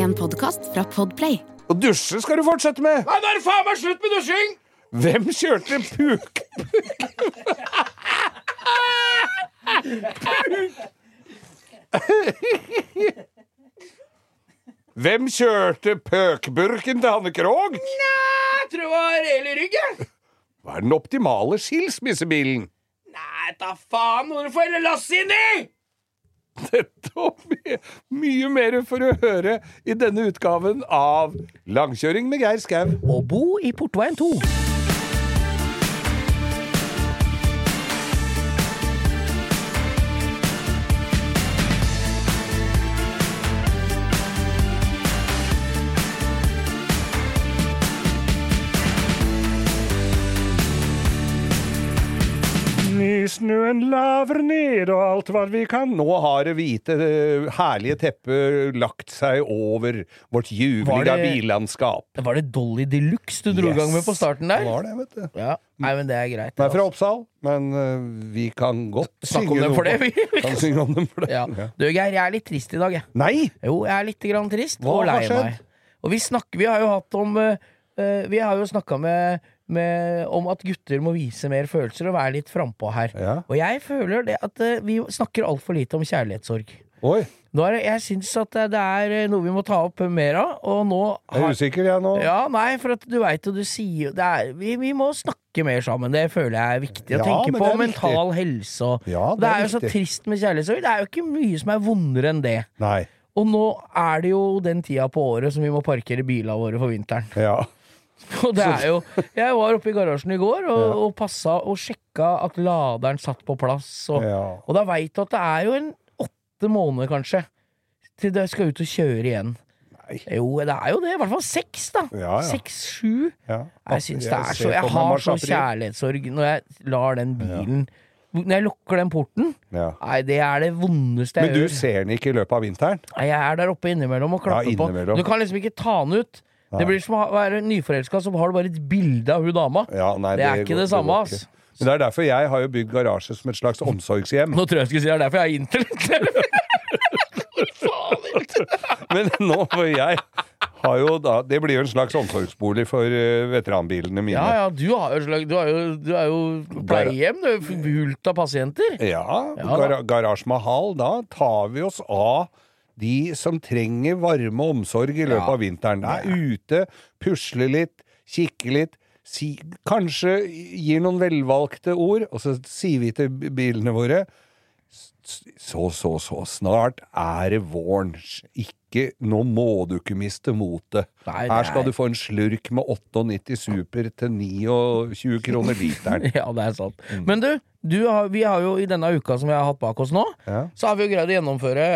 En podkast fra Podplay. Og dusje skal du fortsette med! Nei, da er det faen meg slutt med dusjing! Hvem kjørte puk... Hvem kjørte pøkburken til Hanne Krogh? Jeg tror det var Eli rygg, jeg. Hva er den optimale skilsmissebilen? Nei, ta faen, nå får du få hele lasset inni! Dette og mye, mye mer for å høre i denne utgaven av Langkjøring med Geir Skau. Og bo i Portveien 2. Nysnøen laver ned, og alt hva vi kan. Nå har det hvite, eh, herlige teppet lagt seg over vårt juvelige det- billandskap. Var det Dolly Deluxe du dro i gang med på starten der? Det var det, vet du. Ja, Nei, men det er greit. Den er fra altså. Oppsal, men uh, vi kan godt synge om dem for det, vi. Kan synge om dem for det. Ja. Du, Geir, jeg er litt trist i dag, jeg. Nei! Jo, jeg er litt grann trist Hva og lei meg. Og vi snakker, vi har jo hatt om uh, Vi har jo snakka med, med, om at gutter må vise mer følelser og være litt frampå her. Ja. Og jeg føler det at uh, vi snakker altfor lite om kjærlighetssorg. Oi, er, jeg syns at det- det er eh, noe vi må ta opp mer av, og nå jeg er usikker jeg nå. Ja, nei, for at du veit jo, du sier det er, vi, vi må snakke mer sammen. Det føler jeg er viktig. Å Ja, tenke på mental viktig. helse og Ja, det det, er er jo så trist med kjærlighetssorg. Det er jo ikke mye som er vondere enn det. Nei. Og nå er det jo den tida på året som vi må parkere bilene våre for vinteren. Ja. Og det er jo Jeg var oppe i garasjen i går og, og passa og sjekka at laderen satt på plass. Og, Ja. og da veit du at det er jo en åtte måneder, kanskje, til du skal ut og kjøre igjen. Nei. Jo, det er jo det. I hvert fall seks, da. Ja, ja. Seks-sju. ja. Jeg syns det er så Jeg har mars, så kjærlighetssorg når jeg lar den bilen Når jeg lukker den porten. Ja. Nei, det er det vondeste Men du gjør. ser den ikke i løpet av vinteren? Nei, Jeg er der oppe innimellom og klapper Ja, innimellom. på. Du kan liksom ikke ta den ut. Det blir som å være nyforelska, så har du bare et bilde av hun dama. Ja, nei, Det er ikke går- det samme, ass. Men det er derfor jeg har jo bygd garasje som et slags omsorgshjem. Nå tror jeg jeg skulle si det er derfor jeg er internett. Men nå, for jeg har jo da Det blir jo en slags omsorgsbolig for eh, veteranbilene mine. Ja, ja, du, har jo, slag- du, jo, du er jo pleiehjem. Du fullt av pasienter. Ja, Ja, gar Garasje Mahal, da tar vi oss av de som trenger varme og omsorg i løpet av vinteren. Er ute, pusler litt, kikker litt, si, kanskje gir noen velvalgte ord, og så sier vi til bilene våre så, så, så snart er det våren. Ikke, nå må du ikke miste motet. Her skal du få en slurk med 98 Super til 29 kroner literen. Ja, det er sant. Mm. Men du, du har, vi har jo i denne uka som vi har hatt bak oss nå, Ja. så har vi jo greid å gjennomføre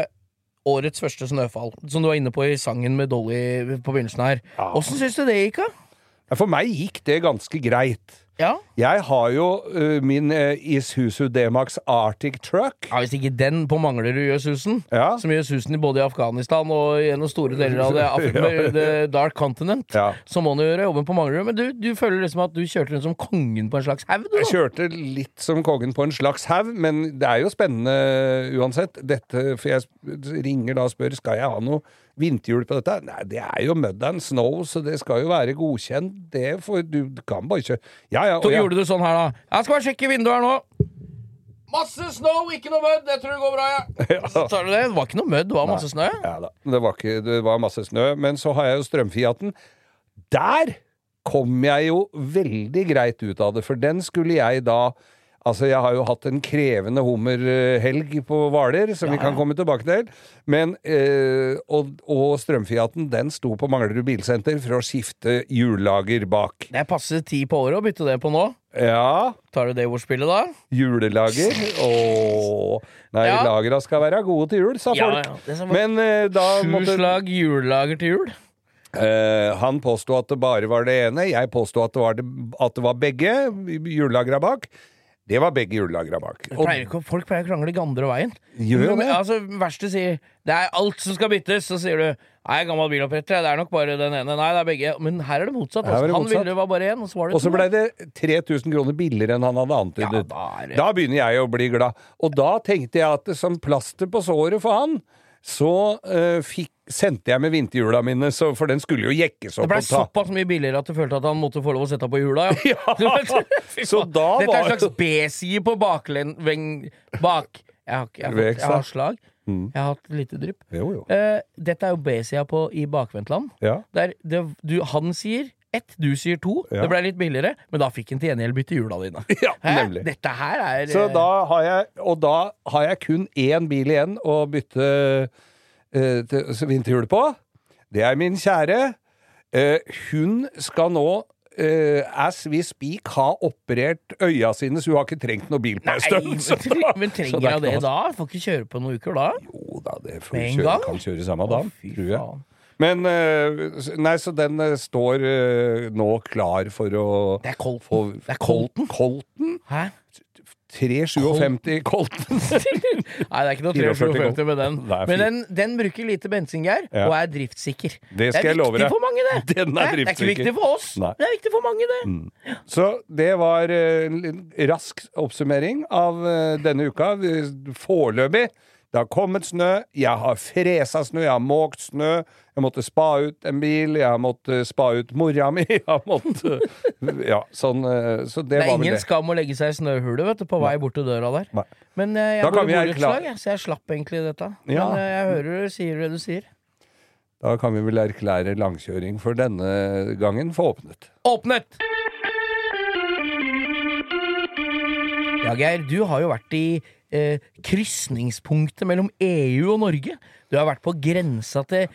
årets første snøfall. Som du var inne på i sangen med Dolly på begynnelsen her. Ja. Åssen syns du det gikk, da? For meg gikk det ganske greit. Ja? Jeg har jo uh, min uh, Isuzu D-Max Arctic Truck. ja, Hvis ikke den på Manglerud gjør susen, Ja. som gjør susen i både i Afghanistan og noen store deler av det, Afrika, the Dark Continent, Ja. så må du gjøre jobben på Manglerud. Men du, du føler liksom at du kjørte rundt som kongen på en slags haug. Jeg kjørte litt som kongen på en slags haug, men det er jo spennende uansett. Dette, for jeg ringer da og spør skal jeg ha noe vinterhjul på dette. Nei, det er jo mud and snow, så det skal jo være godkjent. Det får du kan bare kjøre Ja, ja. Så og ja. gjorde du sånn her, da. Jeg skal bare sjekke vinduet her nå. Masse snow, ikke noe mødd. Det tror jeg går bra, ja. Så tar du det. Det var ikke noe mødd, det var masse snø. Ja da. Det var, ikke, det var masse snø. Men så har jeg jo strømfiaten. Der kom jeg jo veldig greit ut av det, for den skulle jeg da Altså, jeg har jo hatt en krevende hummerhelg på Hvaler, som vi kan komme tilbake til. Men eh, og, og strømfiaten, den sto på Manglerud bilsenter for å skifte hjullager bak. Det er passe tid på året å bytte det på nå. Ja, Tar du det ordspillet, da? julelager. Åh Nei, Ja. lagra skal være gode til jul, sa Ja, folk. ja, det Men eh, da Sju måtte slag juledager til jul. Uh, han påsto at det bare var det ene, jeg påsto at, det var at det var begge hjullagra bak. Det var begge hjullagra bak. Og, Pleier ikke, folk pleier å krangle i andre veien. Gjør jo det. Altså, Verste sier det er alt som skal byttes, så sier du Nei, gammel biloppretter, det er nok bare den ene. Nei, det er begge. Men her er det motsatt. Her Altså. Han ville var bare én, og så var det og så blei det 3000 kroner billigere enn han hadde antydet. Ja, da begynner jeg å bli glad. Og da tenkte jeg at som plaster på såret for han, så uh, fikk, sendte jeg med vinterhjula mine, så, for den skulle jo jekkes Det opp og ta såpass mye billigere at du følte at han måtte få lov å sette på hjula, ja. ja Så da da Dette er en slags B-side på baklen... Veng, bak. Jeg har, jeg, har, fått- jeg har slag. Mm. Jeg har hatt lite drypp. Jo, jo. Eh, dette er jo B-sida på i bakvendtland. Ja. Der det, du, han sier ett, du sier to. Ja. Det ble litt billigere, men da fikk han til gjengjeld bytte hjula dine. Ja. Dette her er Så eh, da har jeg, og da har jeg kun én bil igjen å bytte til- så vinterhjul på. Det er min kjære. Eh, hun skal nå Uh, as we speak har operert øya sine, så hun har ikke trengt noe bil på en stund. men, trenger det er jeg det da? Får ikke kjøre på noen uker da? Jo da, det får Med kjøre, kan kjøre samme dag, oh, tror jeg. faen. Men uh, Nei, så den uh, står eh, nå klar for å Det er Colton. få Det er Colton. Colton? Hæ? 357 Colton. Nei, det er ikke noe 357 med den. Men den, den bruker lite bensingeir, Ja. og er driftssikker. Det skal jeg er viktig for mange, det. Den er det er ikke viktig for oss. Nei. Det er viktig for mange, det. Så det var en liten rask oppsummering av uh, denne uka. Foreløpig. Det har kommet snø. Jeg har fresa snø, jeg har måkt snø. Jeg måtte spa ut en bil, jeg måtte spa ut mora mi. Jeg måtte Ja, sånn eh, Så det, Det er var vel ingen det. skam å legge seg i snøhulet, vet du, på vei bort til døra der. Nei. Men eh, jeg kan bor i borettslag, så jeg slapp egentlig dette. Ja. Men eh, jeg hører du sier det du sier. Da kan vi vel erklære langkjøring for denne gangen for åpnet. Åpnet! Ja, Geir, du har jo vært i eh, krysningspunktet mellom EU og Norge. Du har vært på grensa til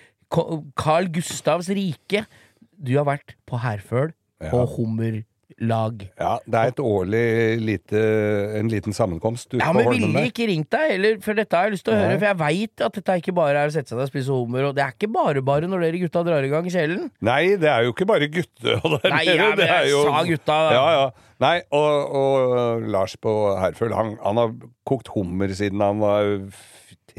Carl Gustavs rike. Du har vært på Herføl Ja. og Hummerlag. Ja, det er et årlig lite, en liten sammenkomst ute ja, på Holmen vilje der. ikke ringt deg, heller, for dette har jeg lyst til å Nei. høre. For jeg veit at dette ikke bare er å sette seg ned og spise hummer, og det er ikke bare bare når dere gutta drar i gang kjelen. Nei, det er jo ikke bare gutte der Nei, ja, men det er jeg jo sa gutta. Ja, ja. Nei, og, og Lars på Herføl, han, han har kokt hummer siden han var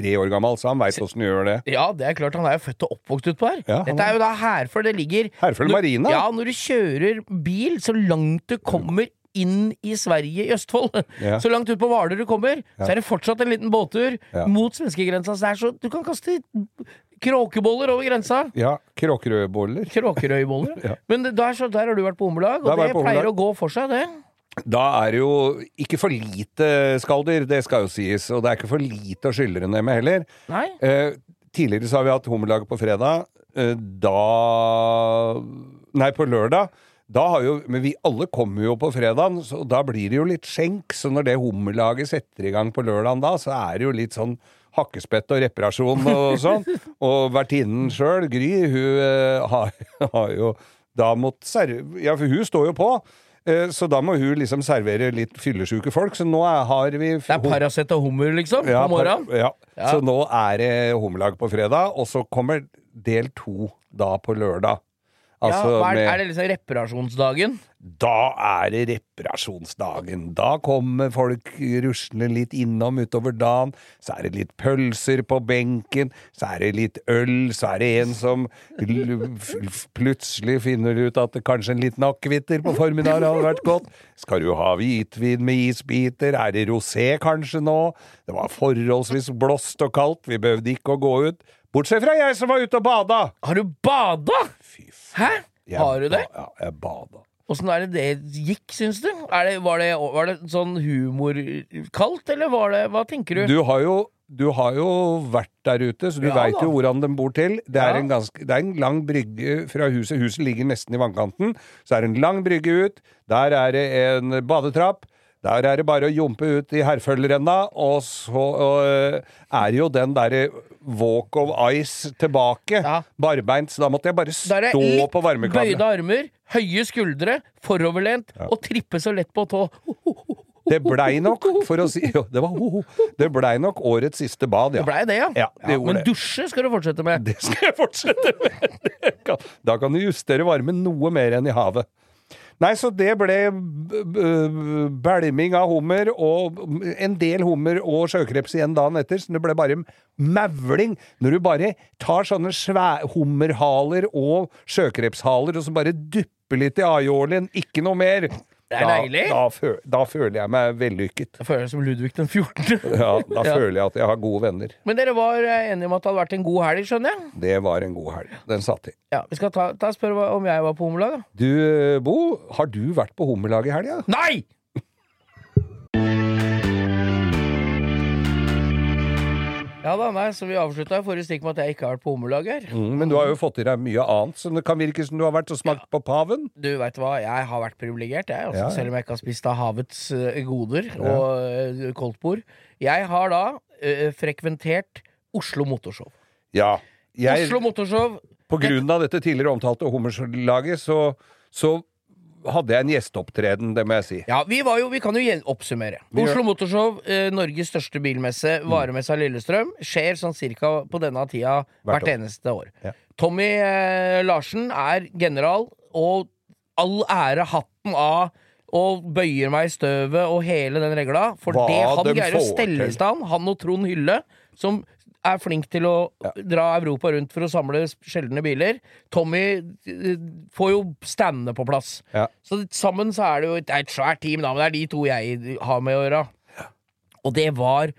tre år gammel, så han veit åssen du gjør det. Ja, det er klart, han er jo født og oppvokst utpå her. Ja, Dette er jo da Herføl, det ligger Herføl Marina? Ja, når du kjører bil så langt du kommer inn i Sverige, i Østfold, Ja. så langt ut på Hvaler du kommer, så er det fortsatt en liten båttur Ja. mot svenskegrensa. Så så Du kan kaste kråkeboller over grensa. Ja, kråkerøyboller. Kråkerøyboller. Ja. Men der, så der har du vært på Hummerlag, og det pleier å gå for seg, det. Da er det jo ikke for lite skalldyr, det skal jo sies, og det er ikke for lite å skylle det ned med heller. Eh, tidligere så har vi hatt hummerlag på fredag. Eh, da Nei, på lørdag. Da har jo, men vi alle kommer jo på fredagen, så da blir det jo litt skjenk. Så når det hummerlaget setter i gang på lørdagen da, så er det jo litt sånn hakkespett og reparasjon og sånn. og vertinnen sjøl, Gry, hun eh, har, har jo da måttet serve Ja, for hun står jo på. Eh, Så da må hun liksom servere litt fyllesyke folk. Så nå har vi Det er Paracet og hummer, liksom, ja, på morgenen. ja. Ja. Så nå er det hummerlag på fredag, og så kommer del to da på lørdag. Altså ja, er, med er det liksom reparasjonsdagen? Da er det reparasjonsdagen. Da kommer folk ruslende litt innom utover dagen. Så er det litt pølser på benken. Så er det litt øl. Så er det en som plutselig finner ut at det kanskje en liten akevitter på formiddagen hadde vært godt. Skal du ha hvitvin med isbiter? Er det rosé kanskje nå? Det var forholdsvis blåst og kaldt. Vi behøvde ikke å gå ut. Bortsett fra jeg som var ute og bada! Har du bada?! Fy faen. Hæ? Jeg Har du det? ba- Ja, jeg bada. Åssen er det det gikk, syns du? Er det, var, det, var det sånn humorkaldt, eller var det Hva tenker du? Du har jo du har jo vært der ute, så du Ja veit jo hvordan den bor til. Det er, Ja. en ganske, det er en lang brygge fra huset. Huset ligger nesten i vannkanten. Så er det en lang brygge ut. Der er det en badetrapp. Der er det bare å jumpe ut i herfølgerenna, og så og, er jo den derre walk of ice tilbake. Ja. Barbeint. Så da måtte jeg bare stå litt på bøyde armer, høye skuldre, foroverlent og trippe så lett på tå. Det blei nok, for å si det, var, det blei nok årets siste bad, ja. Det blei det, ja. Ja, det ja men det. dusje skal du fortsette med. Det skal jeg fortsette med. Kan, da kan du justere varmen noe mer enn i havet. Nei, så det ble bælming av hummer, og en del hummer og sjøkreps igjen dagen etter, så det ble bare mavling. Når du bare tar sånne hummerhaler og sjøkrepshaler, og så bare dupper litt i aiolien, ikke noe mer. Det er da, deilig. Da, føl, da føler jeg meg vellykket. Da føler meg som Ludvig den 14. Ja, da Ja. føler jeg at jeg har gode venner. Men dere var eh, enige om at det hadde vært en god helg, skjønner jeg? Det var en god helg. Den satt i. Ja, Vi skal ta, ta spørre om jeg var på Hummerlag, da. Du, Bo, har du vært på Hummerlag i helga? Nei! Ja da, nei, så vi avslutta forrige stikk med at jeg ikke har vært på Hummerlag her. Mm, men du har jo fått i deg mye annet, så det kan virke som du har vært og smakt på paven. Du veit hva, jeg har vært privilegert, jeg. Også, Ja, ja. Selv om jeg ikke har spist av havets eh, goder og uh, koldtbord. Jeg har da uh, frekventert Oslo Motorshow. Ja. Jeg, Oslo Motorshow på grunn av dette tidligere omtalte Hummerlaget, så, så hadde jeg en gjesteopptreden, det må jeg si. Ja, vi, var jo, vi kan jo oppsummere. Oslo Motorshow, eh, Norges største bilmesse, varemessa Lillestrøm, skjer sånn cirka på denne tida Hvert hvert, eneste år. Ja. Tommy eh, Larsen er general, og all ære hatten av og bøyer meg i støvet og hele den regla. For Hva det han de greier å stelle i stand, han og Trond Hylle, som er flink til å dra Europa rundt for å samle sjeldne biler. Tommy eh, får jo standene på plass. Ja. Så sammen så er det jo er et svært team, da, men det er de to jeg har med å gjøre. Og det var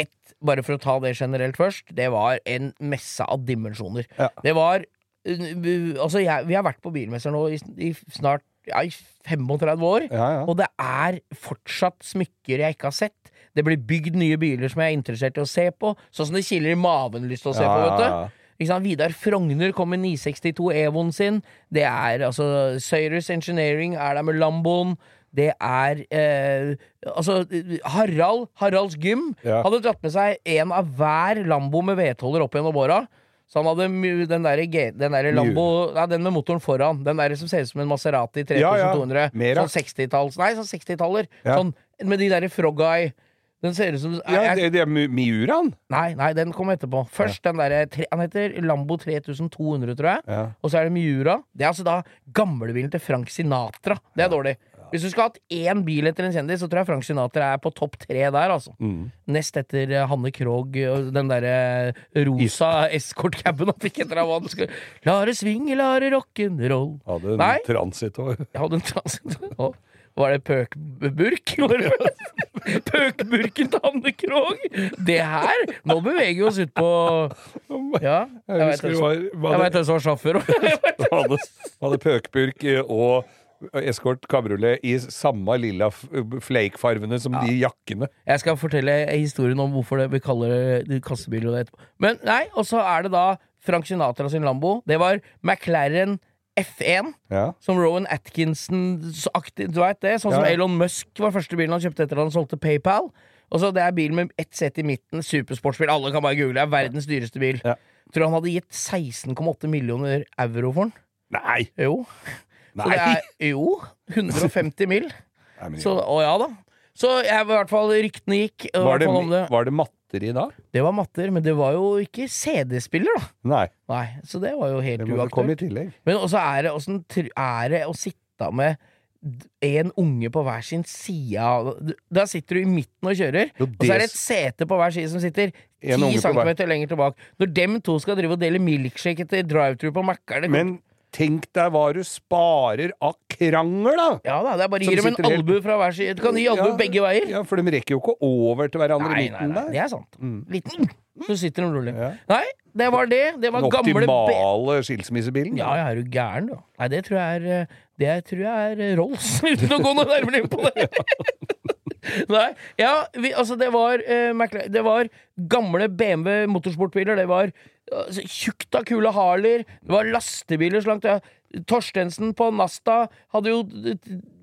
et Bare for å ta det generelt først. Det var en messe av dimensjoner. Ja. Det var uh, Altså, jeg, vi har vært på bilmesser nå i, i snart ja, i 35 år. Ja, ja. Og det er fortsatt smykker jeg ikke har sett. Det blir bygd nye biler som jeg er interessert i å se på. Sånn som det kiler i maven lyst til å se Ja, på, vet du. Ikke sant? Vidar Frogner kom med 962 Evoen sin. Det er altså Cyrus Engineering er der med Lamboen. Det er eh, Altså, Harald, Haralds Gym, Ja. hadde dratt med seg en av hver Lambo med vedholder opp gjennom åra. Så han hadde den der, den der Lambo Nei, den med motoren foran. Den der som ser ut som en Maserati 3200. Ja, ja. Sånn 60-talls Nei, sånn 60-taller. Ja. Sånn med de derre Frog-Eye. Den ser ut som Ja, jeg- det, det er Mi- Miuraen. Nei, nei, den kom etterpå. Først den derre tre- Han heter Lambo 3200, tror jeg. Ja. Og så er det Miura. Det er altså da gamlebilen til Frank Sinatra. Det er dårlig. Hvis du skal ha hatt én bil etter en kjendis, så tror jeg Frank Sinatra er på topp tre der, altså. Mm. Nest etter eh, Hanne Krogh og den derre rosa eskortcaben han fikk etter hva han skulle La det swinge, la det rock'n'roll. Hadde en Nei. transit òg. Jeg hadde en transit Å, Var det pøkburk? Pøkburken til Hanne Krogh? Det her Nå beveger vi oss ut på Ja, jeg veit hvem som- var, sjåfør. hadde, hadde pøkburk og eskort kabriolet i samme lilla flake-farvene som de jakkene. Jeg skal fortelle historien om hvorfor det vi kaller det kassebil. Men nei, og så er det da Frank Sinatra sin Lambo. Det var McLaren F1. Ja. Som Rowan Atkinson-aktig, du vet det? Sånn som Ja. Elon Musk var første bilen han kjøpte etter at han solgte PayPal. Og så Det er bil med ett sett i midten, supersportsbil. Alle kan bare google. Det er verdens dyreste bil. Ja. Tror han hadde gitt 16,8 millioner euro for den. Nei! Jo. Så det er, jo. 150 mill. Nei, Så, å ja da. Så jeg, i hvert fall ryktene gikk. var, det, det. var det matter i da? det var matter, men det var jo ikke CD-spiller, da. Nei. Nei, Så det var jo helt Det uaktuelt. Men også er det, også er det å sitte med en unge på hver sin side av Da sitter du i midten og kjører, Jo, og så er det det- et sete på hver side som sitter ti centimeter lenger tilbake. Når dem to skal drive og dele milkshake etter drive-thru på Mækkern Men tenk deg hva du sparer av krangel, da! Ja da, det er bare å gi dem en sitter helt- albue fra hver side. Du kan gi albue Ja, begge veier. Ja, For de rekker jo ikke over til hverandre i Nei, midten nei, det er sant. Liten, så sitter de rolig. Ja. Nei, det var det. Det var Den gamle optimale skilsmissebilen. Ja, jeg er jo gæren, du. Nei, det tror jeg er eh, Det tror jeg er eh, Rolls, uten å gå noe nærmere inn på det. Nei, ja, vi, altså det var uh, Det var gamle BMW motorsportbiler. Det var tjukt av kule Harleyer. Det var lastebiler så langt ja. Torstensen på Nasta hadde jo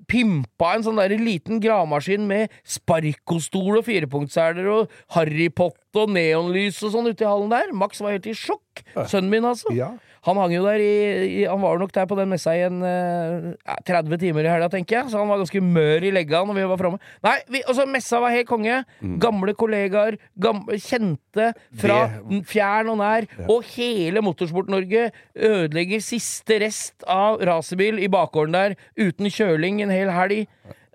pimpa en sånn der liten gravemaskin med sparkostol og firepunktsseler og Harry Potter og neonlys og sånn ute i hallen der. Max var helt i sjokk. Sønnen min, altså. Ja. Han hang jo der i, i Han var nok der på den messa i en eh, 30 timer i helga, tenker jeg. Så han var ganske mør i legga når vi var framme. Nei, vi, altså, messa var helt konge. Gamle kollegaer, gamle, kjente fra Det- fjern og nær. Og hele Motorsport-Norge ødelegger siste rest av racerbil i bakgården der uten kjøling en hel helg.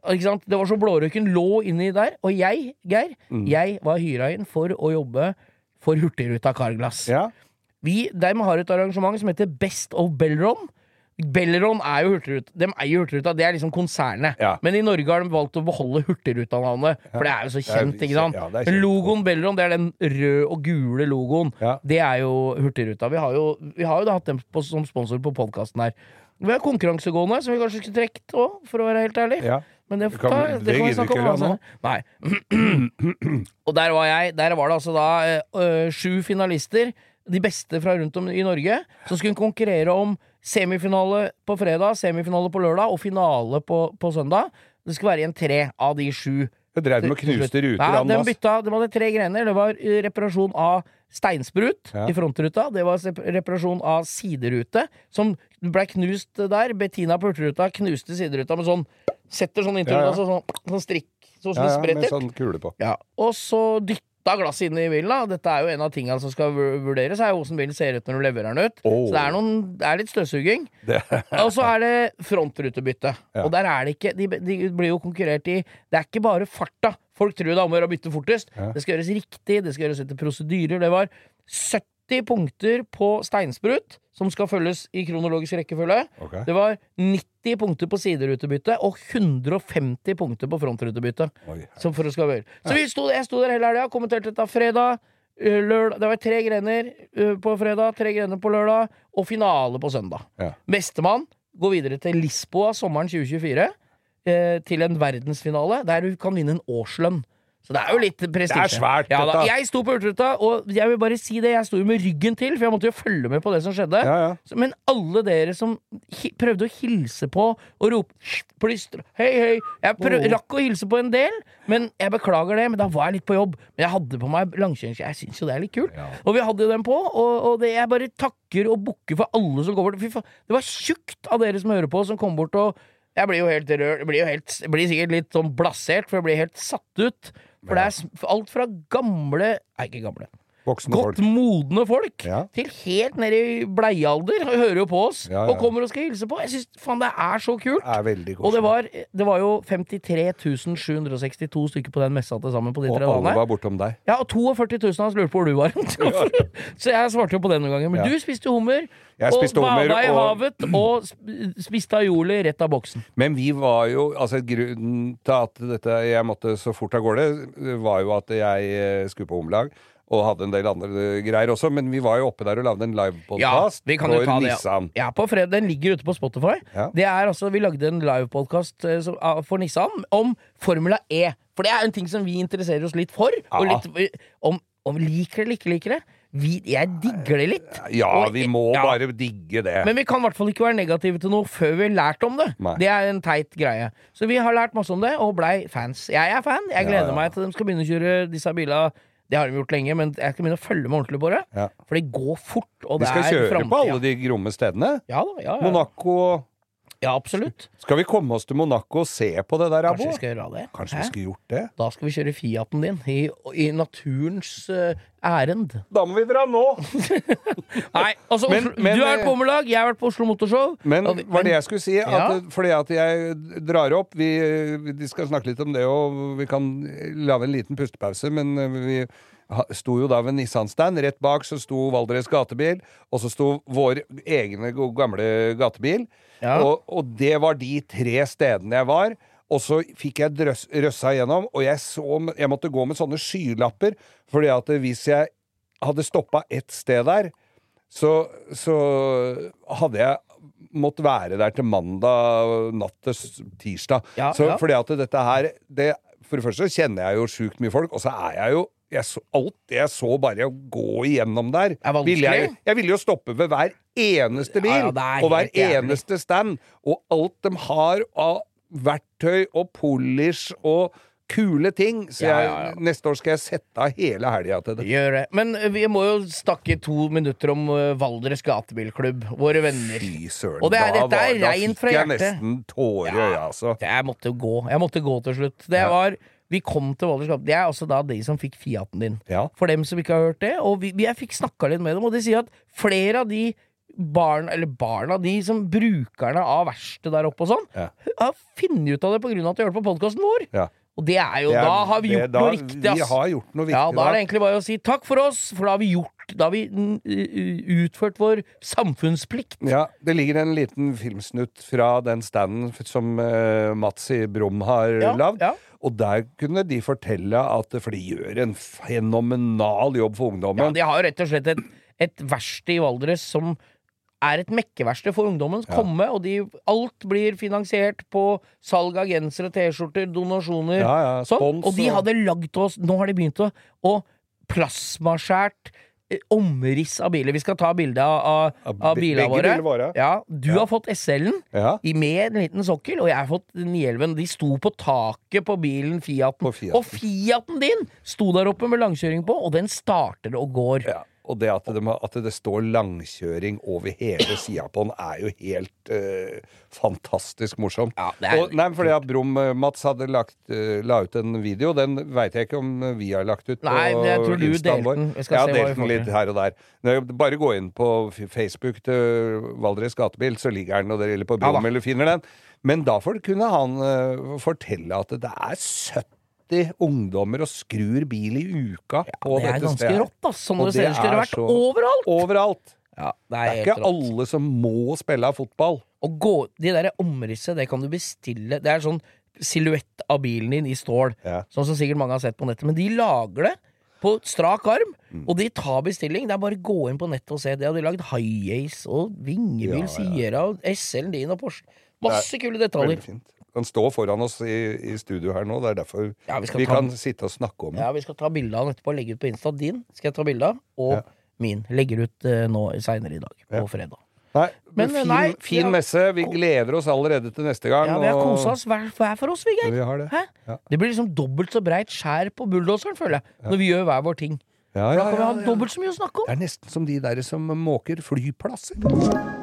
Ikke sant? Det var så blårøyken lå inni der. Og jeg, Geir, jeg var hyra inn for å jobbe for Hurtigruta Carglass. Ja. Vi, de har et arrangement som heter Best of Bellron. Belleron er jo Hurtigruta. De eier Hurtigruta, det er liksom konsernet. Ja. Men i Norge har de valgt å beholde Hurtigruta-navnet, for det er jo så kjent, ikke sant? ja, kjent. logoen Belleron, det er den røde og gule logoen. Ja. Det er jo Hurtigruta. Vi har jo, vi har jo da hatt dem på, som sponsor på podkasten her. Vi har konkurransegående, som vi kanskje skulle trukket òg, for å være helt ærlig. Men det, kan ta, det det kan vi snakke om altså. Nei. Og der var jeg. Der var det altså da øh, sju finalister, de beste fra rundt om i Norge, som skulle konkurrere om semifinale på fredag, semifinale på lørdag og finale på, på søndag. Det skulle være igjen tre av de sju. Jeg drev med å knuste ruter. Nei, de, bytta, de hadde tre grener. Det var eh, reparasjon av steinsprut Ja. i frontruta. Det var reparasjon av siderute, som ble knust der. Bettina på Hurtigruta knuste sideruta med sånn Setter sånn inntil Ja, ja. altså sånn, sånn strikk, sånn som ja, det med spretter. sånn kule på. Ja, og så dytta glasset inn i bilen. da Dette er jo en av tingene som skal vur- vurderes, er jo hvordan bilen ser ut når du leverer den ut. Oh. Så det er, noen, det er litt støvsuging. Og så er det frontrutebytte. Ja. Og der er det ikke de, de blir jo konkurrert i Det er ikke bare farta. Folk tror det er om å gjøre å bytte fortest. Ja. Det skal gjøres riktig, det skal gjøres etter prosedyrer. Det var 70 punkter på steinsprut, som skal følges i kronologisk rekkefølge. Okay. Det var 90 punkter på siderutebytte og 150 punkter på frontrutebytte. Oi. Som for å skal være. Så vi sto, jeg sto der hele helga, kommenterte dette fredag. Lørdag, det var tre grener på fredag, tre grener på lørdag, og finale på søndag. Ja. Bestemann går videre til Lisboa sommeren 2024. eh, til en verdensfinale der du kan vinne en årslønn. Så det er jo litt prestisje. Det er svært, Ja, dette. jeg sto på Hurtigruta, og jeg vil bare si det, jeg sto jo med ryggen til, for jeg måtte jo følge med på det som skjedde. Ja, ja. Men alle dere som prøvde å hilse på og rope plystre, hei, hei Jeg prøv, rakk å hilse på en del, men jeg beklager det, men da var jeg litt på jobb. Men jeg hadde på meg langkjøringsski. Jeg syns jo det er litt kult. Og vi hadde jo den på, og, og det, jeg bare takker og bukker for alle som går bort. Det var tjukt av dere som hører på, som kom bort og Jeg blir jo helt rørt. Blir, jo helt, blir sikkert litt sånn blasert, for jeg blir helt satt ut. For det er alt fra gamle Nei, ikke gamle. Voksne Godt folk. modne folk Ja. til helt nede i bleiealder. Hører jo på oss Ja, ja. og kommer og skal hilse på. Jeg syns faen det er så kult. Er Og det var, det var jo 53 762 stykker på den messa til sammen på de Og tre alle var bortom deg. Ja, og 42 000 av oss lurte på hvor du var. så jeg svarte jo på det noen ganger. Men du spiste hummer, Jeg spiste og bada i og- havet, og sp- spiste aioli rett av boksen. Men vi var jo Altså, grunnen til at dette jeg måtte så fort av gårde, var jo at jeg eh, skulle på omlag. Og hadde en del andre eh, greier også, men vi var jo oppe der og lagde en Ja, livepodkast jo for ta det. Nissan. Ja, på fredag. Den ligger ute på Spotify. Ja. Det er altså, Vi lagde en livepodkast eh, ah, for Nissan om Formula E. For det er en ting som vi interesserer oss litt for. Og litt, eh, om, om liker det eller ikke liker det. Vi, jeg digger det litt. Ja, Og- vi må ja. bare digge det. Men vi kan i hvert fall ikke være negative til noe før vi har lært om det. Nei. Det er en teit greie. Så vi har lært masse om det, og blei fans. Jeg er fan. Jeg gleder ja. meg til de skal begynne å kjøre disse bilene. Det har de gjort lenge, men jeg skal begynne å følge med ordentlig på det. Ja. For det går fort, og vi det skal er kjøre på alle de gromme stedene. Ja da, ja, ja. Monaco ja, absolutt. Skal vi komme oss til Monaco og se på det der, Abo? Kanskje vi skal gjøre det. Kanskje vi skulle gjort det? Da skal vi kjøre Fiaten din i, i naturens uh, ærend. Da må vi dra nå! Nei, altså Men- Oslo, men, Du har vært eh, på Ommelag, jeg har vært på Oslo Motorshow. Men Og vi- var det jeg skulle si? At, Ja. Fordi at jeg drar opp vi, vi skal snakke litt om det, og vi kan lage en liten pustepause, men vi ha- sto jo da ved Nissan-stand. Rett bak så sto Valdres gatebil, og så sto vår egne gamle gatebil. Ja. Og, og det var de tre stedene jeg var. Og så fikk jeg drøs, røssa igjennom, og jeg, så, jeg måtte gå med sånne skylapper, fordi at hvis jeg hadde stoppa ett sted der, så, så hadde jeg måttet være der til mandag natt til tirsdag. Ja, så ja. fordi at dette her det, For det første så kjenner jeg jo sjukt mye folk, og så er jeg jo jeg så, Alt jeg så bare å gå igjennom der Er ville jeg, jeg ville jo stoppe ved hver eneste bil Ja, ja, og hver eneste stand. Og alt de har av verktøy og polish og kule ting. Så jeg, ja, ja. neste år skal jeg sette av hele helga til det. Gjør det. Men eh, vi må jo snakke to minutter om eh, Valdres gatebilklubb. Våre venner. Fy søren. Og det er- da var- da fikk jeg hjertet. nesten tårer i øya, altså. Jeg måtte gå. Jeg måtte gå til slutt. Det Ja. var Vi kom til Valdres. Det er altså da de som fikk Fiaten din. Ja. For dem som ikke har hørt det. Og vi, vi- jeg fikk snakka litt med dem, og de sier at flere av de barn, eller barna, de som brukerne av verkstedet der oppe og sånn, Ja. har funnet ut av det av at de hørte hørt på podkasten vår. Ja. Og det er jo Det er- Da har vi det- gjort da- noe riktig, ass. Vi har gjort noe viktig Ja, da er det egentlig bare å si takk for oss, for da har vi gjort Da har vi utført vår samfunnsplikt. Ja, Det ligger en liten filmsnutt fra den standen som uh, Mats i Brum har Ja, lagd. ja. Og der kunne de fortelle at For de gjør en fenomenal jobb for ungdommen. Ja, de har jo rett og slett et, et verksted i Valdres som er et mekkeverksted for ungdommen. Ja. Komme, og de, alt blir finansiert på salg av gensere, T-skjorter, donasjoner. Ja, ja, sånn. Og de hadde lagd til oss Nå har de begynt å, å plasmaskjært eh, omriss av biler. Vi skal ta bilde av, av, Av bilene våre. våre. Ja, du har fått SL-en. Med en liten sokkel, og jeg har fått 911. De sto på taket på bilen Fiaten. På Fiaten. Og Fiaten din sto der oppe med langkjøring på, og den starter og går. ja. Og det at det, at det står langkjøring over hele sida på den, er jo helt uh, fantastisk morsomt. Ja, det er og, nei, fordi at Brum eh, Mats hadde lagt, uh, la ut en video. Den veit jeg ikke om vi har lagt ut Nei, men jeg tror du delte den. Jeg skal Jeg har delt den litt her og der. Bare gå inn på Facebook til Valdres Gatebil, så ligger den, og dere eller på Brum ja, eller finner den. Men da får, kunne han uh, fortelle at det er 70 ungdommer og skrur bil i uka på Det er ganske stedet. rått, ass. Sånn Og det ser det til det har er vært så- overalt. Overalt. Ja, det Det er, er ikke rått. alle som må spille av fotball. Og gå, de der omrisset, det kan du bestille. Det er sånn silhuett av bilen din i stål. Ja. Sånn som sikkert mange har sett på nettet. Men de lager det på strak arm, Mm. og de tar bestilling. Det er bare å gå inn på nettet og se. Det har de lagd High-Ace og Vingebil, Ja, ja. Sierra og SL-en din og Porsche. Masse kule detaljer. Fint. stå foran oss i, i studio her nå. Det er derfor Ja, vi vi ta- kan sitte og snakke om det. Ja, vi skal ta bilde av den etterpå og legge ut på Insta. Din skal jeg ta bilde av, og Ja. min legger ut uh, nå seinere i dag. På Ja. fredag. Nei, Men, fin, nei, fin messe. Vi gleder oss allerede til neste gang. Ja, vi har kosa oss hver, hver for oss, vi, Geir. Vi har det. Det blir liksom dobbelt så breit skjær på bulldoseren, føler jeg, når vi gjør hver vår ting. Ja, Da ja, kan vi ha dobbelt så mye å snakke om. Det er nesten som de der som måker flyplasser.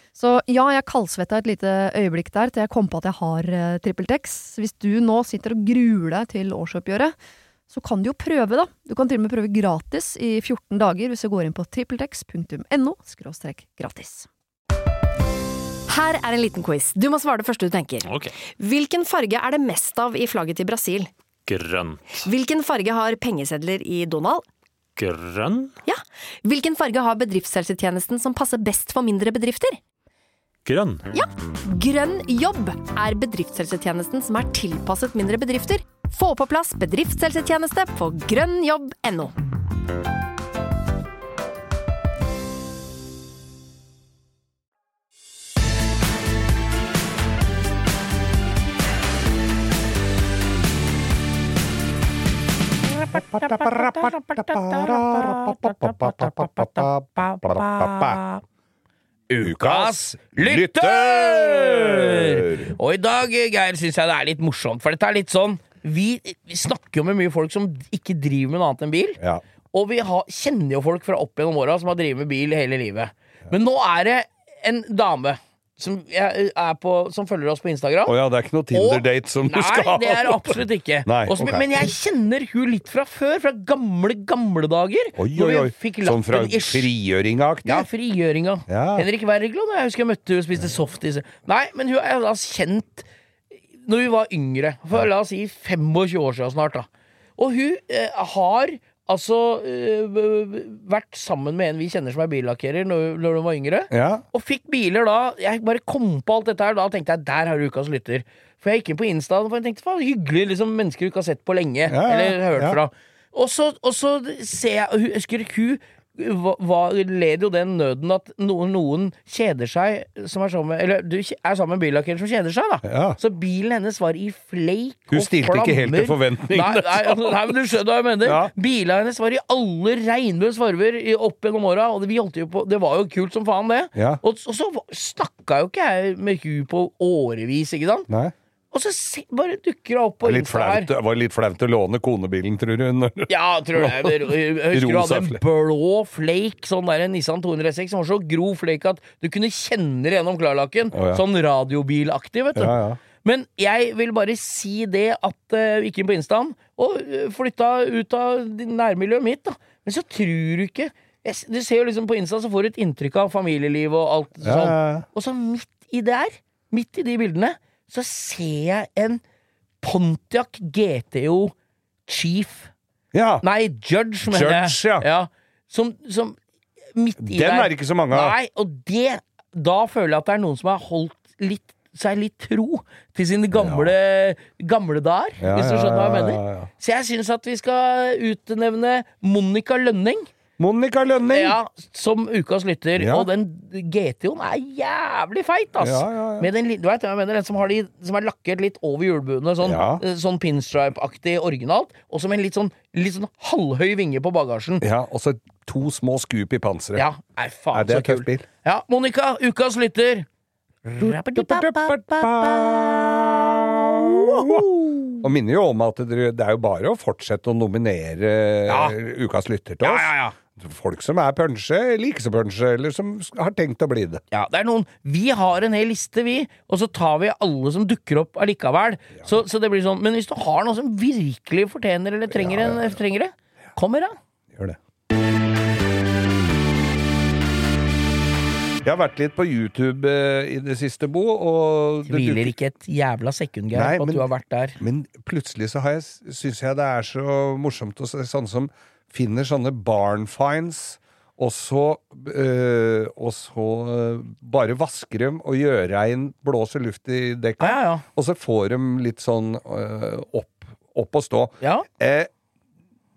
Så ja, jeg kaldsvetta et lite øyeblikk der til jeg kom på at jeg har uh, TrippelTex. Hvis du nå sitter og gruer deg til årsoppgjøret, så kan du jo prøve, da. Du kan til og med prøve gratis i 14 dager hvis du går inn på trippeltex.no gratis. Her er en liten quiz. Du må svare det første du tenker. Okay. Hvilken farge er det mest av i flagget til Brasil? Grønn. Hvilken farge har pengesedler i Donald? Grønn? Ja. Hvilken farge har bedriftshelsetjenesten som passer best for mindre bedrifter? Grønn. Ja. Grønn jobb er bedriftshelsetjenesten som er tilpasset mindre bedrifter. Få på plass bedriftshelsetjeneste på grønnjobb.no. Ukas lytter! Og i dag, Geir, syns jeg det er litt morsomt, for dette er litt sånn Vi, vi snakker jo med mye folk som ikke driver med noe annet enn bil. Ja. Og vi har, kjenner jo folk fra opp gjennom åra som har drevet med bil hele livet. Men nå er det en dame som, er på, som følger oss på Instagram. Å ja, det er ikke noe Tinder-date som du skal ha? Nei, det er det absolutt ikke. Nei, Også, okay. Men jeg kjenner hun litt fra før, fra gamle, gamle dager. Oi, oi, oi. Sånn fra frigjøringa-aktig? Ja, frigjøringa. Ja. Henrik Wergeland. Jeg husker jeg møtte hun og spiste softis. Nei, men hun er da kjent når vi var yngre. For la oss si 25 år siden snart, da. Og hun eh, har altså eh, vært sammen med en vi kjenner som er billakkerer, når, når hun var yngre. Ja. Og fikk biler da. Jeg bare kom på alt dette her. Da tenkte jeg der har du ukas lytter. For jeg gikk inn på Insta og tenkte faen, hyggelig liksom, mennesker du ikke har sett på lenge. ja, Eller hørt ja. fra. Og så, og så ser jeg hun- Husker hun hva, hva, led jo den nøden at noen, noen kjeder seg som er sammen Eller du er sammen med billakkeren som kjeder seg, da. Ja. Så bilen hennes var i fleik Hun og stilte ikke helt til flammer. forventningene. Nei, nei, altså, nei, men du skjønner hva jeg mener. Ja. Bilene hennes var i alle regnbuens farger opp gjennom åra, og det, på, det var jo kult som faen, det. Ja. Og, og så snakka jo ikke jeg med hun på årevis, ikke sant? Nei. Og så se, bare dukker hun opp på Insta her. det var litt flaut å låne konebilen, tror du? Når... Ja, tror jeg. Jeg husker du hadde en blå flake, sånn der en Nissan 206, som var så grov flake at du kunne kjenne det gjennom klarlakken. Oh, ja. Sånn radiobilaktig, vet du. Ja, ja. Men jeg vil bare si det at uh, gikk inn på Instaen og eh, flytta ut av nærmiljøet mitt, da. Men så tror du ikke jeg, Du ser jo liksom på Insta, så får du et inntrykk av familieliv og alt sånn. Og så midt i der, midt i de bildene, så ser jeg en Pontiac GTO Chief ja. Nei, Judge, mener jeg. ja. Som, som midt i Den der er det ikke så mange av. Nei, og det Da føler jeg at det er noen som har holdt litt seg litt tro til sine gamle, gamle dager, Ja, hvis du ja, skjønner hva jeg ja, mener. ja, ja. Så jeg syns at vi skal utnevne Monica Lønning Monica Lønning! ja, som ukas lytter. Ja. Og den GT-en er jævlig feit, ass! Ja. Med den, du vet jeg mener, den som, har de, som er lakkert litt over hjulbuene, sånn, eh, sånn pinstripe-aktig originalt, og som en litt sånn, litt sånn halvhøy vinge på bagasjen. Ja, og så to små skup i panseret. Ja, er faen Er det så kult. Ja, Monica, ukas lytter. Og minner jo om at det er jo bare å fortsette å nominere Ja. ukas lytter til Ja, oss. ja, ja. Folk som er punsje, like så punsje, eller som har tenkt å bli det. Ja, det er noen Vi har en hel liste, vi, og så tar vi alle som dukker opp allikevel. Så, så det blir sånn Men hvis du har noen som virkelig fortjener eller trenger, En, trenger det, kom med det. Gjør det. Jeg har vært litt på YouTube eh, i det siste, Bo. Og det Tviler ikke et jævla sekund, Geir, på at men- du har vært der. Men plutselig så syns jeg det er så morsomt å se sånne som finner sånne barn finds, og så, øh, og så øh, bare vasker dem og gjør rein, blåser luft i dekka, Ja, ja, ja. og så får de litt sånn øh, opp, opp å stå. Ja, Eh,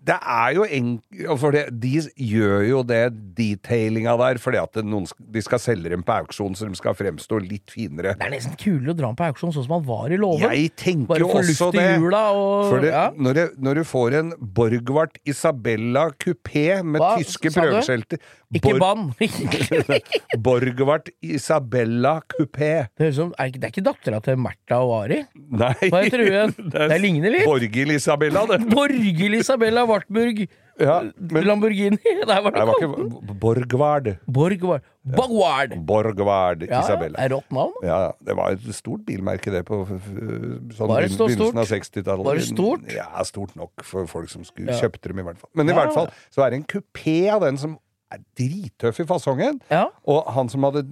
det er jo enkelt For det, de gjør jo det detailinga der fordi at noen, de skal selge dem på auksjon, så de skal fremstå litt finere. Det er nesten kulere å dra dem på auksjon sånn som han var i låven. Jeg tenker jo også det. og For det, ja. når, det, når du får en Borgwart Isabella kupé med Hva tyske prøveskjelter Ikke bann! Borgwart Isabella kupé. Det, ut som Er ikke- det er ikke dattera til Märtha og Ari? Nei Hva heter hun? Det ligner litt. Borgil Isabella, det. Borgil Isabella Wartburg. Ja, men Lamborghini. Nei, var det det var kalt? ikke Borgward. Borgward. Bogward. Borgward Ja, Isabella. er rått navn. Ja, det var et stort bilmerke det på sånn Var det så begynnelsen av stort? 60-tallet. Var det stort? Ja, stort nok for folk som skulle Ja. kjøpte dem i hvert fall. Men i hvert fall så er det en kupé av den som er drittøff i fasongen. Ja. Og han som hadde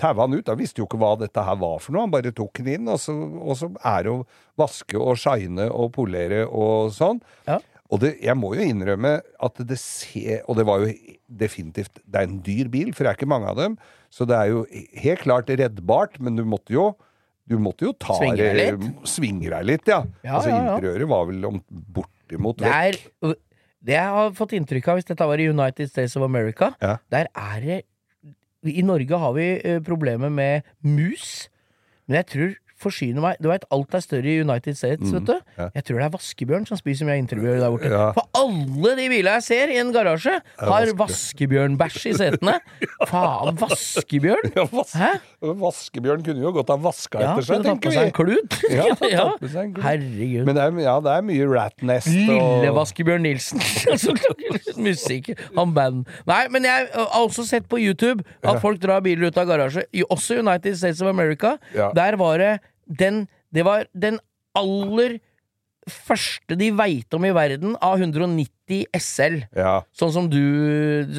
taua han ut, han visste jo ikke hva dette her var for noe. Han bare tok den inn, og så, og så er det å vaske og shine og polere og sånn. Ja. Og det, jeg må jo innrømme at det ser Og det var jo definitivt Det er en dyr bil, for det er ikke mange av dem. Så det er jo helt klart reddbart, men du måtte jo du måtte jo ta Svinge deg litt? Svinge deg litt, ja. Ja, altså ja, ja. interiøret var vel om, bortimot vekk. Der, Det jeg har fått inntrykk av, hvis dette var i United States of America, der er det I Norge har vi uh, problemer med mus, men jeg tror forsyner meg Du vet, alt er større i United States, vet du. Mm, ja. Jeg tror det er vaskebjørn som spiser mye av interiør der borte. Ja. For alle de bilene jeg ser i en garasje, har vaskebjørnbæsj i setene. Faen, vaskebjørn? Hæ? Vaskebjørn kunne jo godt ha vaska Ja, etter seg, tenker vi. klut. Ja, ja. seg en klut. Herregud. Men det er, ja, det er mye rat nest Lille Vaskebjørn Nilsen. musikk. Han band. Nei, men jeg har også sett på YouTube at folk drar biler ut av garasje. Også United States of America. Der var det den Det var den aller første de veit om i verden av 190 SL. Ja. Sånn som du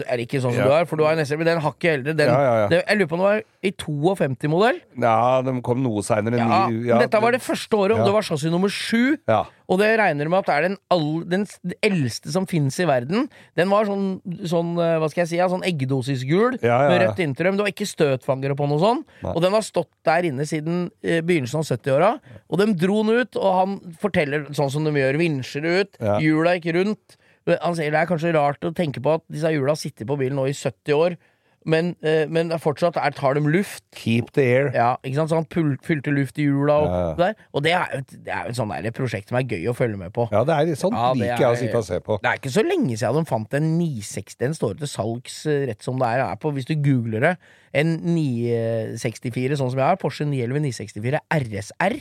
Er ikke sånn som Ja. du har, for du har en SL, men den har ikke eldre. Den, Ja. Det, jeg lurer på om det var i 52-modell. ja, de kom noe seinere. Ja, men dette var det første året, og det var chassis nummer sju. Ja. Og det regner med at det er den, all, den eldste som fins i verden. Den var sånn, sånn eh, hva skal jeg si, sånn eggedosisgul med rødt interiør. Men det var ikke støtfangere på noe sånn. Nei. Og den har stått der inne siden eh, begynnelsen av 70-åra. Og de dro den ut, og han forteller sånn som de gjør. Vinsjer ut, hjula gikk rundt. Han sier det er kanskje rart å tenke på at disse hjula sitter på bilen nå i 70 år, men, eh, men fortsatt er, tar de luft. Keep the air. Ja, ikke sant? Så han fylte luft i hjula og Ja, ja. der. Og det er jo et, det er jo et sånn der prosjekt som er gøy å følge med på. Ja, det er sånn Ja, liker jeg å sitte og se på. Det er ikke så lenge siden de fant en 960. Den står til salgs eh, rett som det er. er på, hvis du googler det. En 964, sånn som jeg har. Porsche 911 964 RSR.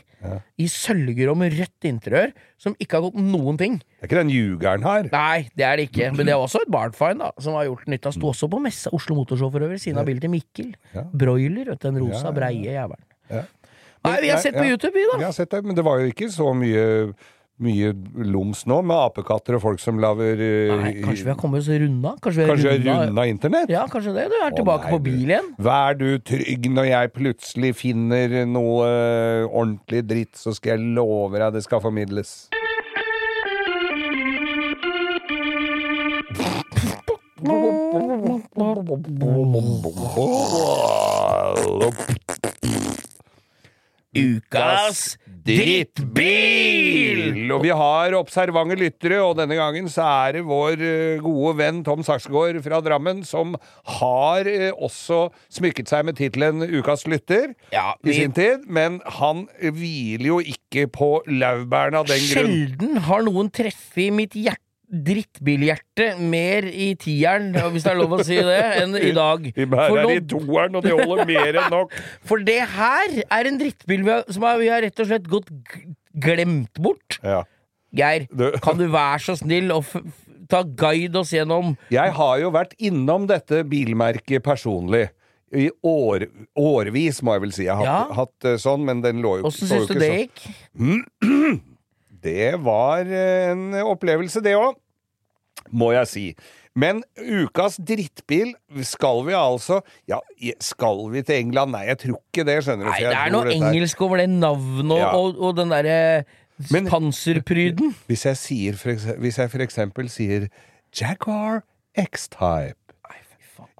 I sølvgrå med rødt interiør. Som ikke har gått noen ting. Det er ikke den ljugeren her. Nei, det er det ikke. Men det er også et Bartfine da som har gjort nytta. Sto også på messa Oslo Motorshow for øvrig, siden av bilen til Mikkel. Ja. Broiler, vet du. Den rosa, breie jævelen. Ja. Nei, vi har sett på. YouTube, vi, da. Vi har sett det, men det var jo ikke så mye mye loms nå, med apekatter og folk som lager uh, Nei, kanskje vi har kommet oss runda? Kanskje vi har Kanskje runda runda internett? Ja, kanskje det. Du er Å, tilbake nei, på bil igjen. Vær du trygg når jeg plutselig finner noe uh, ordentlig dritt, så skal jeg love deg det skal formidles. Ukas drittbil! Og vi har observante lyttere, og denne gangen så er det vår eh, gode venn Tom Saksgaard fra Drammen som har eh, også smykket seg med tittelen Ukas lytter Ja, i sin tid, men han hviler jo ikke på laurbærene av den grunn. Sjelden har noen treffet mitt hjerte drittbilhjerte mer i tieren, hvis det er lov å si det, enn i dag. Vi bærer nå- i toeren, og det holder mer enn nok. For det her er en drittbil vi har, som vi har rett og slett gått glemt bort. Ja. Geir, Du- kan du være så snill å ta guide oss gjennom Jeg har jo vært innom dette bilmerket personlig. I år, årevis, må jeg vel si. Jeg har Ja. hatt hatt sånn, men den lå jo Åssen syns du det sånn. gikk? Det var eh, en opplevelse, det òg, må jeg si. Men ukas drittbil skal vi altså Ja, skal vi til England? Nei, jeg tror ikke det, skjønner du. Nei, det er noe engelsk over det navnet og, Ja. og, og den derre panserpryden. Hvis jeg, sier for hvis jeg for eksempel sier Jaguar X-Type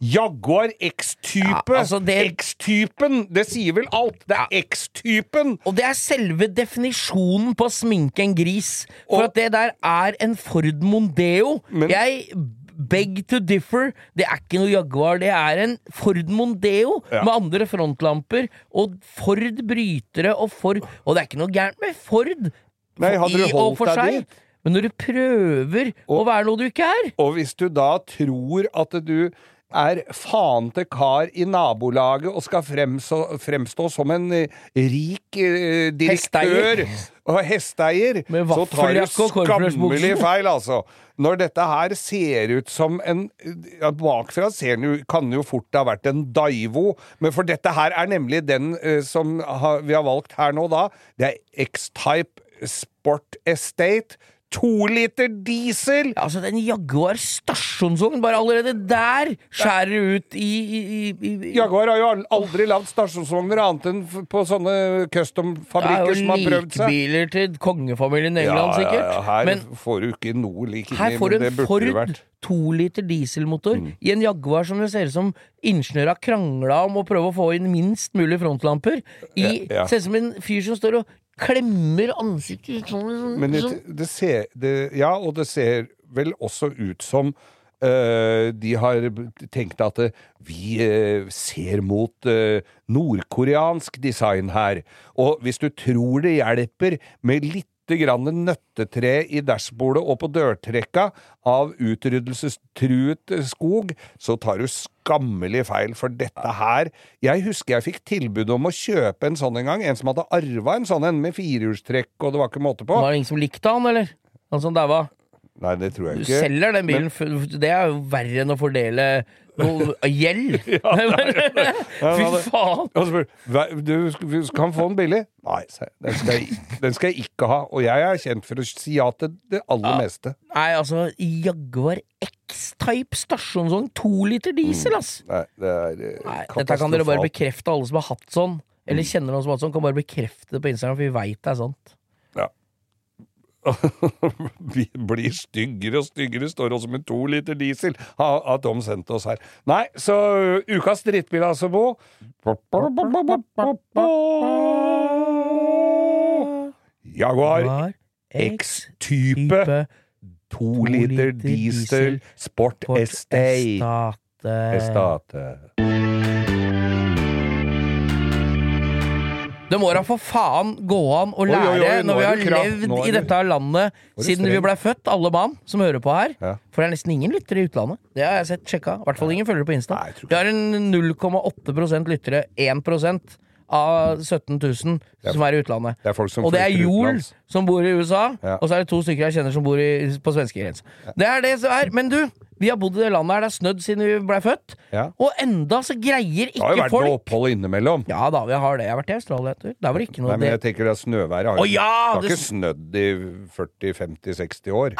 Jaguar X-type! Ja, altså det- X-typen! Det sier vel alt! Det er X-typen! Og det er selve definisjonen på å sminke en gris. For Og- at det der er en Ford Mondeo. Men- jeg beg to differ. Det er ikke noe Jaguar. Det er en Ford Mondeo Ja. med andre frontlamper og Ford brytere og Ford Og det er ikke noe gærent med Ford. Nei, i og for seg. dit? Men når du prøver å være noe du ikke er Og hvis du da tror at du er faen til kar i nabolaget og skal fremstå, fremstå som en eh, rik eh, direktør og hesteeier, så tar du skammelig feil, altså. Når dette her ser ut som en ja, Bakfra ser den jo, kan den jo fort ha vært en Daivo, men for dette her er nemlig den eh, som ha, vi har valgt her nå, da. Det er X-Type Sport Estate. To liter diesel! Altså, den Jaguar stasjonsvogn, bare allerede der skjærer det ut i, i, i, i Jaguar har jo aldri lagd stasjonsvogner annet enn på sånne er custom-fabrikker som har prøvd seg. Det er jo likbiler til kongefamilien i England, sikkert. her Men får du ikke noe lik her inni, får du men det en burde Ford det vært. to liter dieselmotor i en Jaguar som det ser ut som ingeniører har krangla om å prøve å få inn minst mulig frontlamper. I, Ja, ja. Ser ut som en fyr som står og klemmer ansiktet sånn. Men det, sånn. det ser det, Ja, og det ser vel også ut som Uh, de har tenkt at uh, vi uh, ser mot nordkoreansk design her. Og hvis du tror det hjelper med litt lite grann nøttetre i dashbordet og på dørtrekka av utryddelsestruet skog, så tar du skammelig feil, for dette her Jeg husker jeg fikk tilbud om å kjøpe en sånn en gang, en som hadde arva en sånn en med firehjulstrekk, og det var ikke måte på. Var det ingen som likte han, eller? Han som daua? Nei, det tror Du jeg ikke. selger den bilen, Men, det er jo verre enn å fordele noe gjeld. Fy faen! Og så spør du, kan få den billig. Nei, den skal, jeg, den skal jeg ikke ha. Og jeg er kjent for å si ja til det aller meste. Nei, altså, Jaguar X-Type stasjonsvogn, to liter diesel, ass! Nei, det er det Nei, dette kan dere bare bekrefte, alle som har hatt sånn. Eller kjenner noen som har hatt sånn, kan bare bekrefte det på Instagram, for vi veit det er sant. Vi blir styggere og styggere, står også med to liter diesel, har Tom sendt oss her. Nei, så uh, ukas drittbil, altså, Bo. Jaguar X-type. To liter diesel, Sport Sport Estate. Estate. Det må da for faen gå an å Oi, oi, lære, oi, når vi har levd Nå i dette landet siden vi blei født, alle mann som hører på her. Ja. For det er nesten ingen lyttere i utlandet. Det har jeg sett sjekka. I hvert fall ingen følgere på Insta. Nei, Vi har en 0,8% lyttere. 1 av 17 000 som er i utlandet. Det er folk som Og det er utenlands. Som bor i USA, Ja. og så er det to stykker jeg kjenner som bor i, på svenskegrensa. Det er det som er. Men du, vi har bodd i det landet her, det er snødd siden vi blei født, Ja. og enda så greier ikke folk Det har jo vært noe opphold innimellom. Ja da, vi har det. Jeg har vært i Australia, du. Der var det ikke noe Nei, men jeg tenker at snøværet har, ja, det har det- ikke snødd i 40-50-60 år.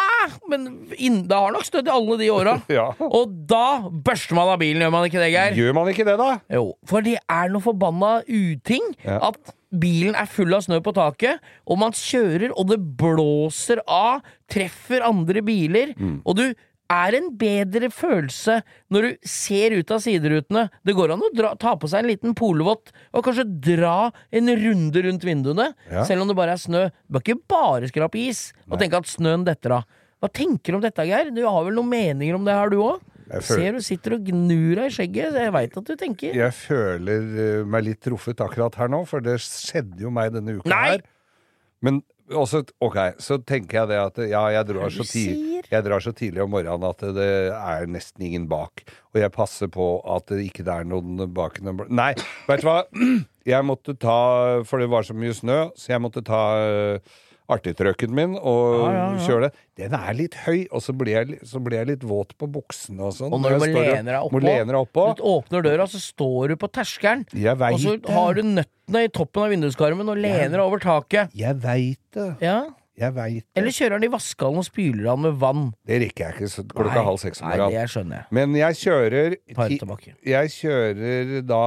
Men in, det har nok snødd i alle de åra. Ja. Og da børster man av bilen, gjør man ikke det, Geir? Gjør man ikke det, da? Jo, for det er noe forbanna uting Ja. at bilen er full av snø på taket, og man kjører, og det blåser av, treffer andre biler, Mm. og du er en bedre følelse når du ser ut av siderutene. Det går an å dra, ta på seg en liten polvott og kanskje dra en runde rundt vinduene, Ja. selv om det bare er snø. Du bør ikke bare skrape is og tenke at snøen detter av. Hva tenker du om dette, Geir? Du har vel noen meninger om det her, du òg? Jeg føler- Ser du sitter og gnur deg i skjegget, jeg veit at du tenker. Jeg føler eh, meg litt truffet akkurat her nå, for det skjedde jo meg denne uka Nei! her. Men også, ok, så tenker jeg det at ja, jeg drar, så det du ti- sier? jeg drar så tidlig om morgenen at det er nesten ingen bak. Og jeg passer på at det ikke er noen bak. Nei, vet du hva? Jeg måtte ta, for det var så mye snø, så jeg måtte ta uh, artigtrucken min og Ja, ja, ja. kjøre det. Den er litt høy, og så blir jeg, så blir jeg litt våt på buksene og sånn. Og når du må lene deg oppå, lene deg oppå. Du åpner døra, så står du på terskelen. Og så har du nøttene i toppen av vinduskarmen og lener deg over taket. Jeg veit det. Ja. Jeg veit det. Eller kjører han i vaskehallen og spyler han med vann. Det rekker jeg ikke så klokka Nei, halv seks om morgenen. Men jeg kjører ti- Jeg kjører da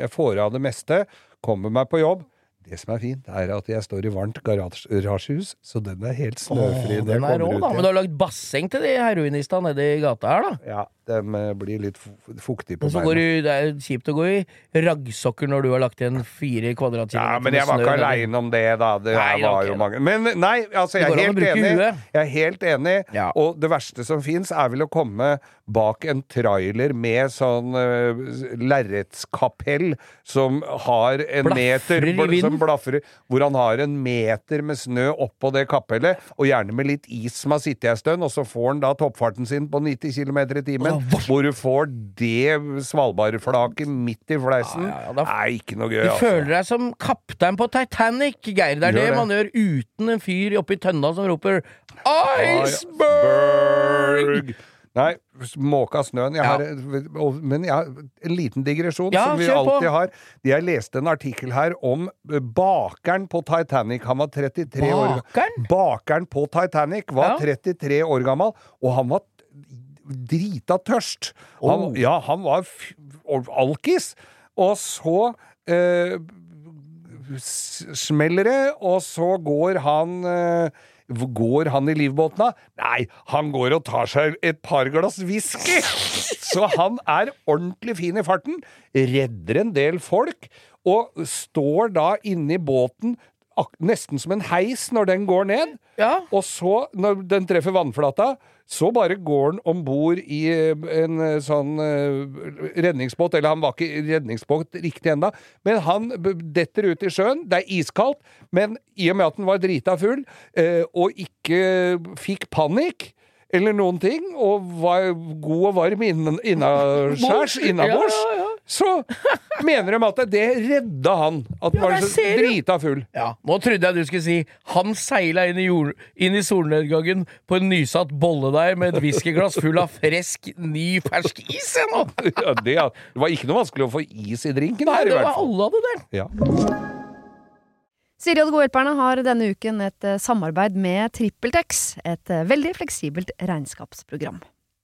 Jeg får av det meste, kommer meg på jobb. Det som er fint, er at jeg står i varmt garasje- garasjehus, så den er helt snøfri. Åh, den er rå, da. Men du har lagd basseng til de heroinistene nede i gata her, da. Ja, den eh, blir litt fuktige fuktig på Men så går beina. du, det er kjipt å gå i raggsokker når du har lagt igjen fire kvadratkilometer Ja, men jeg var ikke aleine om det, da. Det Nei, var jo mange Men nei, altså, jeg er helt enig. Jeg er helt enig. Ja. Og det verste som fins, er vel å komme bak en trailer med sånn uh, lerretskapell som har en blaffer meter. Som blafrer, hvor han har en meter med snø oppå det kapellet, og gjerne med litt is som har sittet en stund, og så får han da toppfarten sin på 90 km i timen, oh, hvor du får det svalbardflaket midt i fleisen. Ja, ja, da- Nei, ikke noe gøy, Du altså. føler deg som kaptein på Titanic, Geir. Det er det, det. man gjør uten en fyr oppi tønna som roper 'Iceberg'! Iceberg! Nei, måka snøen. Jeg Ja. har, men jeg har en liten digresjon Ja, som vi alltid på. har. Jeg leste en artikkel her om bakeren på Titanic. Han var 33 år gammel. Bakeren på Titanic var Ja. 33 år gammel, og han var drita tørst. Han, Oh. Ja, han var alkis. Og så eh, smeller det, og så går han eh, Går han i livbåten da? Nei, han går og tar seg et par glass whisky! Så han er ordentlig fin i farten, redder en del folk, og står da inne i båten nesten som en heis når den går ned. Ja. Og så, når den treffer vannflata, så bare går den om bord i eh, en eh, sånn eh, redningsbåt. Eller han var ikke redningsbåt riktig ennå, men han detter ut i sjøen. Det er iskaldt, men i og med at den var drita full, og ikke fikk panikk eller noen ting, og var god og varm innaskjærs, innabords, Ja, ja, ja. Så mener de at det redda han. At han Ja, var så drita full. Ja, Nå trodde jeg du skulle si han seila inn i, inn i solnedgangen på en nysatt bolledeig med et whiskyglass full av fresk, ny, fersk is. jeg nå. Ja, det, det var ikke noe vanskelig å få is i drinken Nei, her, i det var alle hadde det. Ja. Siri og de gode hjelperne har denne uken et eh, samarbeid med TrippelTex, et eh, veldig fleksibelt regnskapsprogram.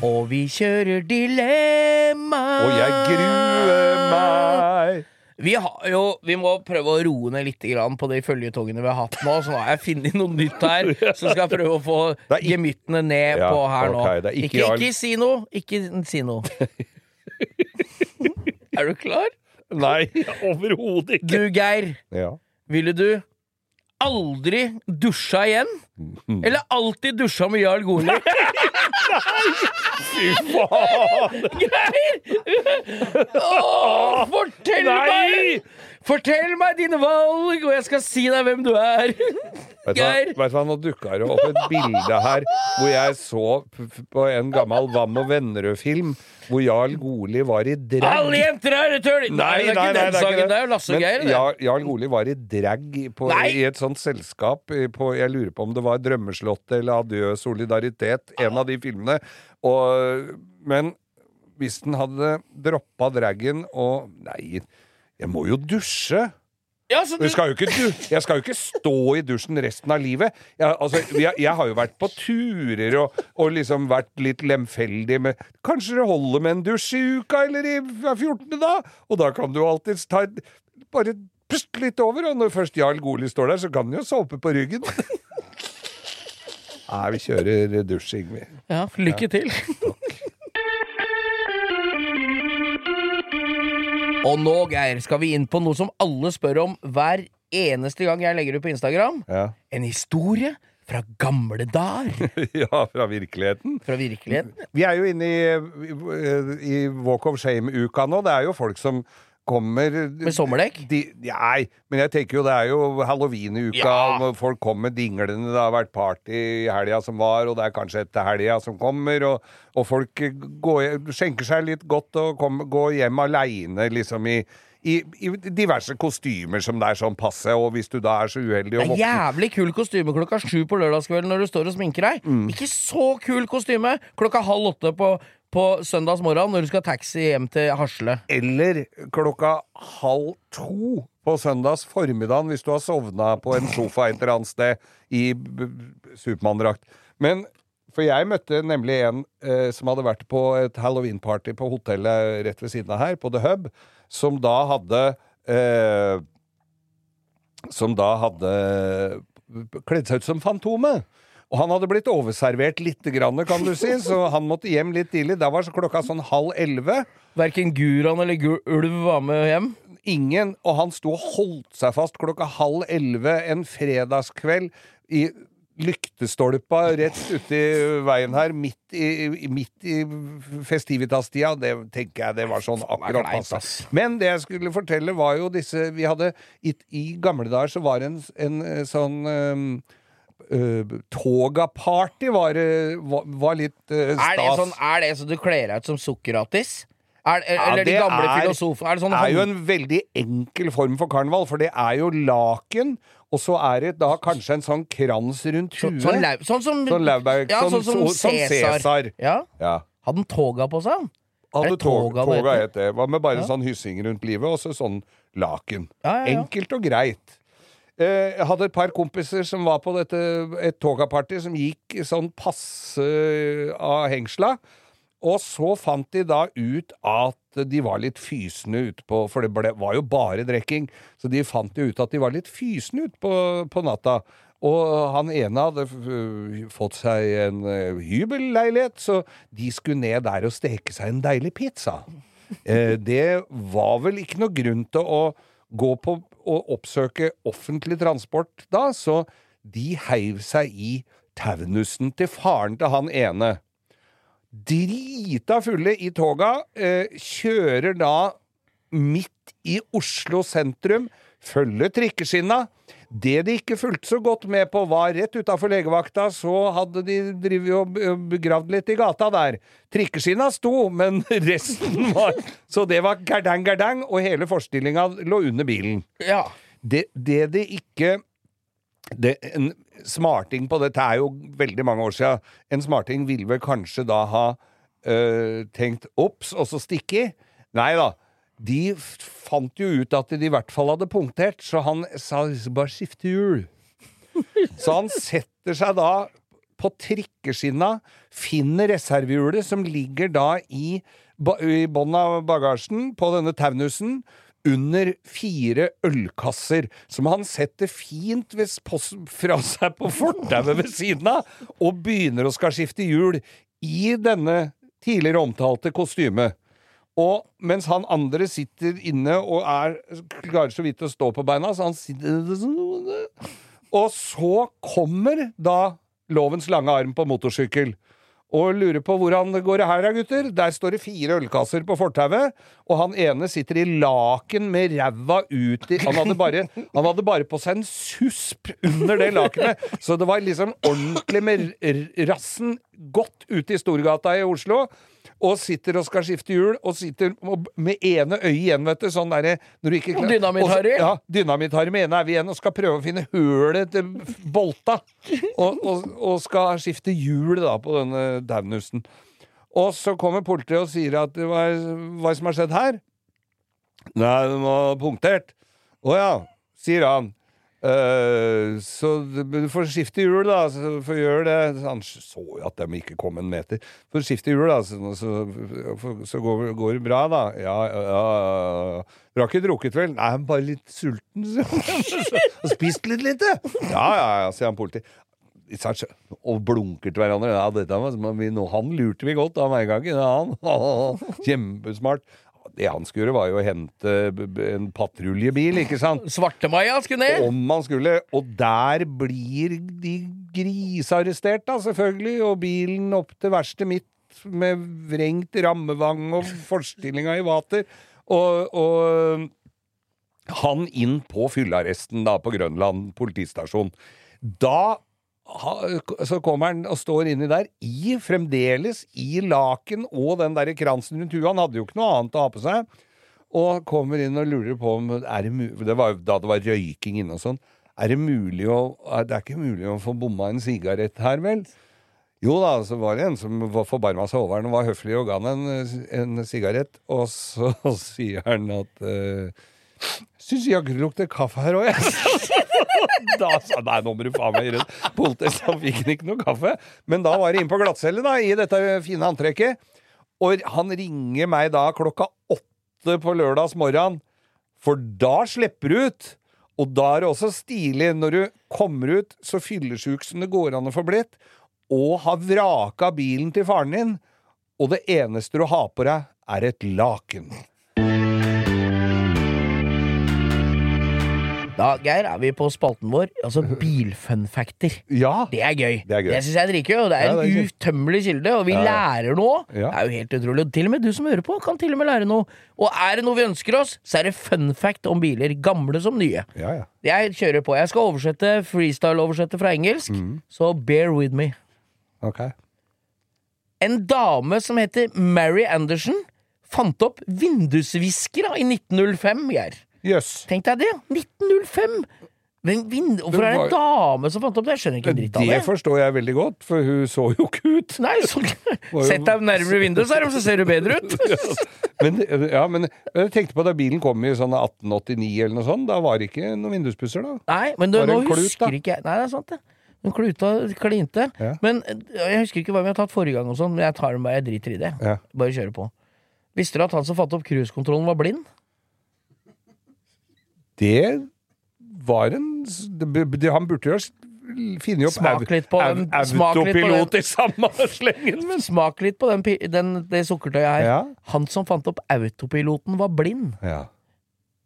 Og vi kjører dilemma. Og jeg gruer meg. Vi, har jo, vi må prøve å roe ned litt på de føljetongene vi har hatt nå. Så nå har jeg funnet noe nytt her, så skal jeg prøve å få gemyttene ned Ja, på her nå. Okay, ikke ikke, ikke si noe. Ikke si noe. er du klar? Nei, overhodet ikke. Du, Geir. Ja. Ville du aldri dusja igjen? Eller alltid dusja med Jarl Goli? Fy faen! Åh, fortell Nei! meg! Fortell meg dine valg, og jeg skal si deg hvem du er. Geir. vet du hva, nå dukka det opp et bilde her hvor jeg så på en gammel Vam og Vennerød-film hvor Jarl Goli var i drag. Alle jenter er tøl! Nei, det er ikke den sangen. Det er jo Lasse Geir. Jarl, Jarl Goli var i drag på, i et sånt selskap på Jeg lurer på om det var Drømmeslottet eller Adjø solidaritet, en av de filmene. Og, men hvis den hadde droppa dragen og Nei, jeg må jo dusje! Ja, så du, Jeg skal, ikke, jeg skal jo ikke stå i dusjen resten av livet. Jeg, altså, jeg, jeg har jo vært på turer og, og liksom vært litt lemfeldig med Kanskje det holder med en dusj i uka eller i 14. da? Og da kan du alltids ta Bare puste litt over, og når først Jarl Goli står der, så kan han jo såpe på ryggen. Nei, vi kjører dusjing, vi. ja, lykke til. Og nå, Geir, skal vi inn på noe som alle spør om hver eneste gang jeg legger ut på Instagram. Ja. En historie fra gamle dager. ja, fra virkeligheten. Fra virkeligheten. Vi er jo inne i, i, Walk of Shame-uka nå. Det er jo folk som kommer Med sommerdekk? De, nei, men jeg tenker jo det er jo halloween i uka. Ja. Folk kommer dinglende. Det har vært party i helga som var, og det er kanskje etter helga som kommer. Og, og folk går, skjenker seg litt godt og kommer, går hjem aleine, liksom i i, I diverse kostymer som det er sånn passe, og hvis du da er så uheldig å våkne jævlig kul kostyme klokka sju på lørdagskvelden når du står og sminker deg. Mm. Ikke så kul kostyme klokka halv åtte på, på søndags morgen når du skal taxi hjem til Hasle. Eller klokka halv to på søndags formiddagen hvis du har sovna på en sofa et eller annet sted i Supermann-drakt. Men For jeg møtte nemlig en eh, som hadde vært på et halloween-party på hotellet rett ved siden av her, på The Hub, som da hadde eh, Som da hadde kledd seg ut som Fantomet. Og han hadde blitt overservert lite grann, kan du si, så han måtte hjem litt tidlig. Da var så klokka sånn halv elleve. Verken Guran eller Gu Ulv var med hjem. Ingen, og han sto og holdt seg fast klokka halv elleve en fredagskveld i lyktestolpa rett uti veien her, midt i, i- midt i festivitas-tida. Det tenker jeg det var sånn akkurat passa. Men det jeg skulle fortelle, var jo disse Vi hadde I, i gamle dager så var det en, en eh, sånn um, uh, Toga-party var, eh, var, var litt uh, stas. Er det, sånn, er det så du kler deg ut som Sokratis? Er, Ja, eller de gamle er- filosofene? Er det sånn er jo en veldig enkel form for karneval, for det er jo laken, og så er det da kanskje en sånn krans rundt så, sånn, lau- sånn som Sånn Lauberg. Ja, sånn- sånn som Cæsar. Ja. Ja. Hadde han toga på seg? Er Hadde toga toga het det. Hva med bare Ja. sånn hyssing rundt livet, og så sånn laken. Enkelt og greit. Eh, Jeg hadde et par kompiser som var på dette et togaparty som gikk sånn passe av hengsla. Og så fant de da ut at de var litt fysne utpå, For det ble, var jo bare drikking. Så de fant jo ut at de var litt fysne utpå på, natta. Og han ene hadde fått seg en eh, hybelleilighet, så de skulle ned der og steke seg en deilig pizza. Eh, det var vel ikke noe grunn til å gå på og oppsøke offentlig transport da, så de heiv seg i taunusen til faren til han ene. Drita fulle i toga, eh, kjører da midt i Oslo sentrum, følger trikkeskinna. Det de ikke fulgte så godt med på, var rett utafor legevakta, så hadde de drevet og begravd litt i gata der. Trikkeskinna sto, men resten var Så det var gardang, gardang, og hele forestillinga lå under bilen. Ja. Det, det de ikke det, En smarting på dette er jo veldig mange år siden. En smarting ville vel kanskje da ha øh, tenkt ops, og så stikke i. Nei da. De fant jo ut at de i hvert fall hadde punktert, så han sa bare skifte hjul. Så han setter seg da på trikkeskinna, finner reservehjulet som ligger da i, i bånn av bagasjen på denne taunusen, under fire ølkasser, som han setter fint fra seg på fortauet ved siden av, og begynner å skal skifte hjul i denne tidligere omtalte kostyme. Og mens han andre sitter inne og er, klarer så vidt å stå på beina, så han sitter Og så kommer da lovens lange arm på motorsykkel. Og lurer på hvordan det går her gutter. Der står det fire ølkasser på fortauet, og han ene sitter i laken med ræva ut i han hadde, bare, han hadde bare på seg en susp under det lakenet, så det var liksom ordentlig med rassen godt ute i Storgata i Oslo. Og sitter og skal skifte hjul, og sitter med ene øyet igjen, vet du. Sånn derre når du ikke klarer Dynamitt-Harry. Ja, Dynamitt-Harry med ene øyet igjen og skal prøve å finne hølet til bolta. Og, og, og skal skifte hjul da på denne daunusen. Og så kommer politiet og sier at hva hva som har skjedd her? Nei, den var punktert. Å ja, sier han. Eh, så du får skifte hjul, da. Så får gjøre det. Han så jo at de ikke kom en meter. Får skifte hjul, da, så, så, så går, går det bra, da. Ja, ja, ja. Du har ikke drukket, vel? Nei, jeg bare litt sulten. Og spist litt lite. Ja, ja, ja, sier han politi. Og blunker til hverandre. Ja, dette var, vi, han lurte vi godt av meg i gangen. Ja, han. Kjempesmart. Det han skulle gjøre, var jo å hente en patruljebil, ikke sant? Svartemaja skulle ned! Om han skulle. Og der blir de grisearrestert, da, selvfølgelig. Og bilen opp til verkstedet mitt med vrengt rammevang og forstillinga i vater. Og, og han inn på fyllearresten da på Grønland politistasjon. Da så kommer han og står inni der, i fremdeles i laken og den der kransen rundt huet. Han hadde jo ikke noe annet å ha på seg. Og kommer inn og lurer på om det, det var da det var røyking inne og sånn. Er det mulig å Det er ikke mulig å få bomma en sigarett her, vel? Jo da, så var det en som forbarma seg over den og var høflig og ga han en, en sigarett. Og så sier han at uh, Syns jaggu det lukter kaffe her òg, jeg. da sa nei, nå må du faen meg gjøre det. Politiet fikk ikke noe kaffe. Men da var det inn på glattcelle, da, i dette fine antrekket. Og han ringer meg da klokka åtte på lørdags morgen, for da slipper du ut. Og da er det også stilig, når du kommer ut så fyllesjuk som det går an å få blitt, og har vraka bilen til faren din, og det eneste du har på deg, er et laken. Da, Geir, er vi på spalten vår, altså bilfunfacter. Ja. Det er gøy. Det er gøy. Det syns jeg er dritgøy, og det er en utømmelig kilde, og vi Ja, lærer noe. Ja. Det er jo helt utrolig. Og til og med du som hører på, kan til og med lære noe. Og er det noe vi ønsker oss, så er det fun fact om biler, gamle som nye. Ja, ja. Jeg kjører på. Jeg skal oversette freestyle-oversette fra engelsk, Mm. så bear with me. Ok. En dame som heter Mary Anderson, fant opp vindusviskere i 1905, Geir. Jøss. Tenk deg det! 1905! Men. Hvorfor er det en dame som fant opp det? Jeg skjønner ikke en dritt av Det det. forstår jeg veldig godt, for hun så jo ikke ut. Nei, så... Sett deg nærmere vinduet, så, så ser du bedre ut. Men, ja, men jeg tenkte på da bilen kom i sånn 1889 eller noe sånt, da var det ikke noen vinduspusser da. Nei, men det, nå klut, husker da. ikke jeg Nei, det er sant, det. Hun kluta klinte. Ja. Men jeg husker ikke hva vi har tatt forrige gang, og sånn men jeg tar den bare, jeg driter i det. Ja. Bare kjører på. Visste du at han som fant opp cruisekontrollen, var blind? Det var en det, det, Han burde jo finne opp Smak litt på den- autopilot i samme slengen. Men. Smak litt på den, den, det sukkertøyet her. Ja. Han som fant opp autopiloten, var blind. Ja.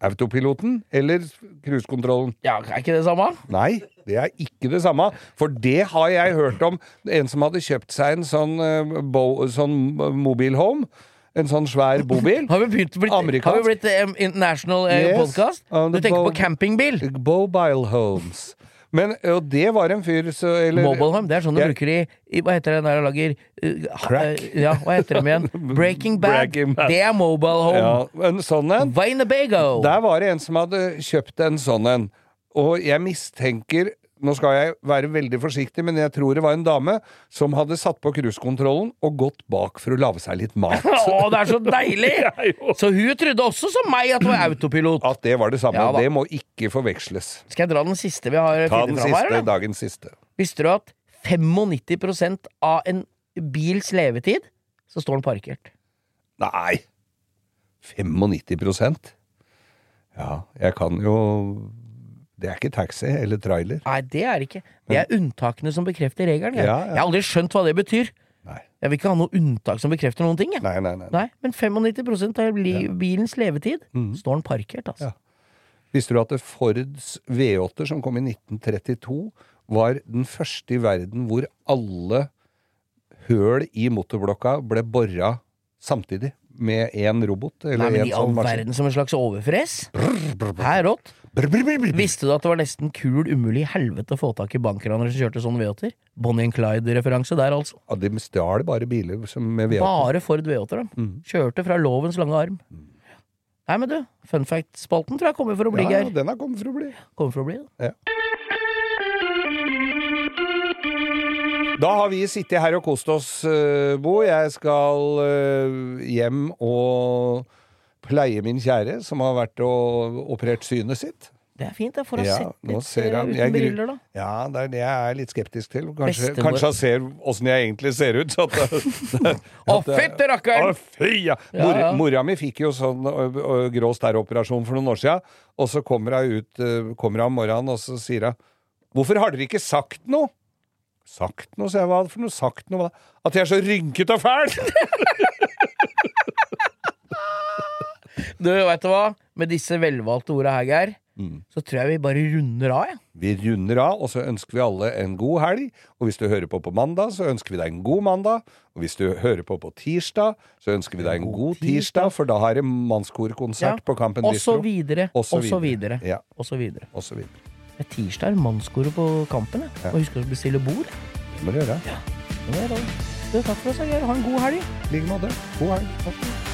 Autopiloten eller cruisekontrollen? Ja, Er ikke det samme? Nei, det er ikke det samme. For det har jeg hørt om en som hadde kjøpt seg en sånn, uh, bo, sånn mobilhome. En sånn svær bobil. Har vi begynt blitt, Amerikansk. har vi blitt um, international uh, Yes, podcast? Du tenker bo- på campingbil? Mobile homes. Men, og det var en fyr så, eller, Mobile home, det er sånn du Jeg- bruker i, i Hva heter det der du lager uh, Crack. Uh, ja, hva heter de igjen? Breaking Bad. Breaking Bad. Det er mobile home. Ja, en sånn en. Der var det en som hadde kjøpt en sånn en. Og jeg mistenker Nå skal jeg være veldig forsiktig, men jeg tror det var en dame som hadde satt på cruisekontrollen og gått bak for å lage seg litt mat. Å, det er så deilig! Så hun trodde også som meg at det var autopilot. At det var det samme. Ja da. det må ikke forveksles. Skal jeg dra den siste vi har Ta den siste, her? dagens siste. Visste du at 95% av en bils levetid så står den parkert? Nei! 95% Ja, jeg kan jo Det er ikke taxi eller trailer. Nei, det er det ikke. Det er unntakene som bekrefter regelen. Jeg, Ja, ja. jeg har aldri skjønt hva det betyr. Nei. Jeg vil ikke ha noe unntak som bekrefter noen ting. Jeg. Nei, nei, nei. Nei, men 95 av bilens levetid står den parkert, altså. Ja. Visste du at Fords V8 som kom i 1932, var den første i verden hvor alle høl i motorblokka ble bora samtidig med én robot? Eller Nei, men i all sånn verden som en slags overfres? Her rått. Brr, brr, brr, brr. Visste du at det var nesten kul umulig i helvete å få tak i bankranere som kjørte sånne V8-er? Bonnie and Clyde-referanse der, altså. Ja, de stjal bare biler som med V8. Bare Ford V8-er, de. Mm. Kjørte fra lovens lange arm. Nei, men du, fun fact-spalten tror jeg kommer for å bli, Ja, ja, den har kommet for å bli. Kommer for å bli, da. Da har vi sittet her og kost oss, eh, Bo. Jeg skal eh, hjem og pleie min kjære, som har vært og operert synet sitt. Det er fint, jeg får ha Ja, sett litt eh, han- uten jeg briller, da. Ja, det er det jeg er litt skeptisk til. Kanskje, kanskje han ser åssen jeg egentlig ser ut. Å, fytti rakkeren! Å, Mora mi fikk jo sånn grå stær-operasjon for noen år siden, og så kommer hun ut kommer hun om morgenen, og så sier hun 'Hvorfor har dere ikke sagt noe?' Sagt noe, sier jeg. Hva for noe sagt noe? hva? At jeg er så rynket og fæl! Du, vet du hva? Med disse velvalgte orda her, Geir, Mm. så tror jeg vi bare runder av, jeg. Vi runder av, og så ønsker vi alle en god helg. Og hvis du hører på på mandag, så ønsker vi deg en god mandag. Og hvis du hører på på tirsdag, så ønsker vi deg en god tirsdag, for da har det mannskorkonsert på Kampen Og så videre, Og så videre. Ja. Og så videre. Og så videre. Det er tirsdag mannskoret på Kampen. Ja. Og husk å bestille bord. Det må du gjøre. Det må jeg da. Du, takk for oss, Geir. Ha en god helg. I like måte. God helg.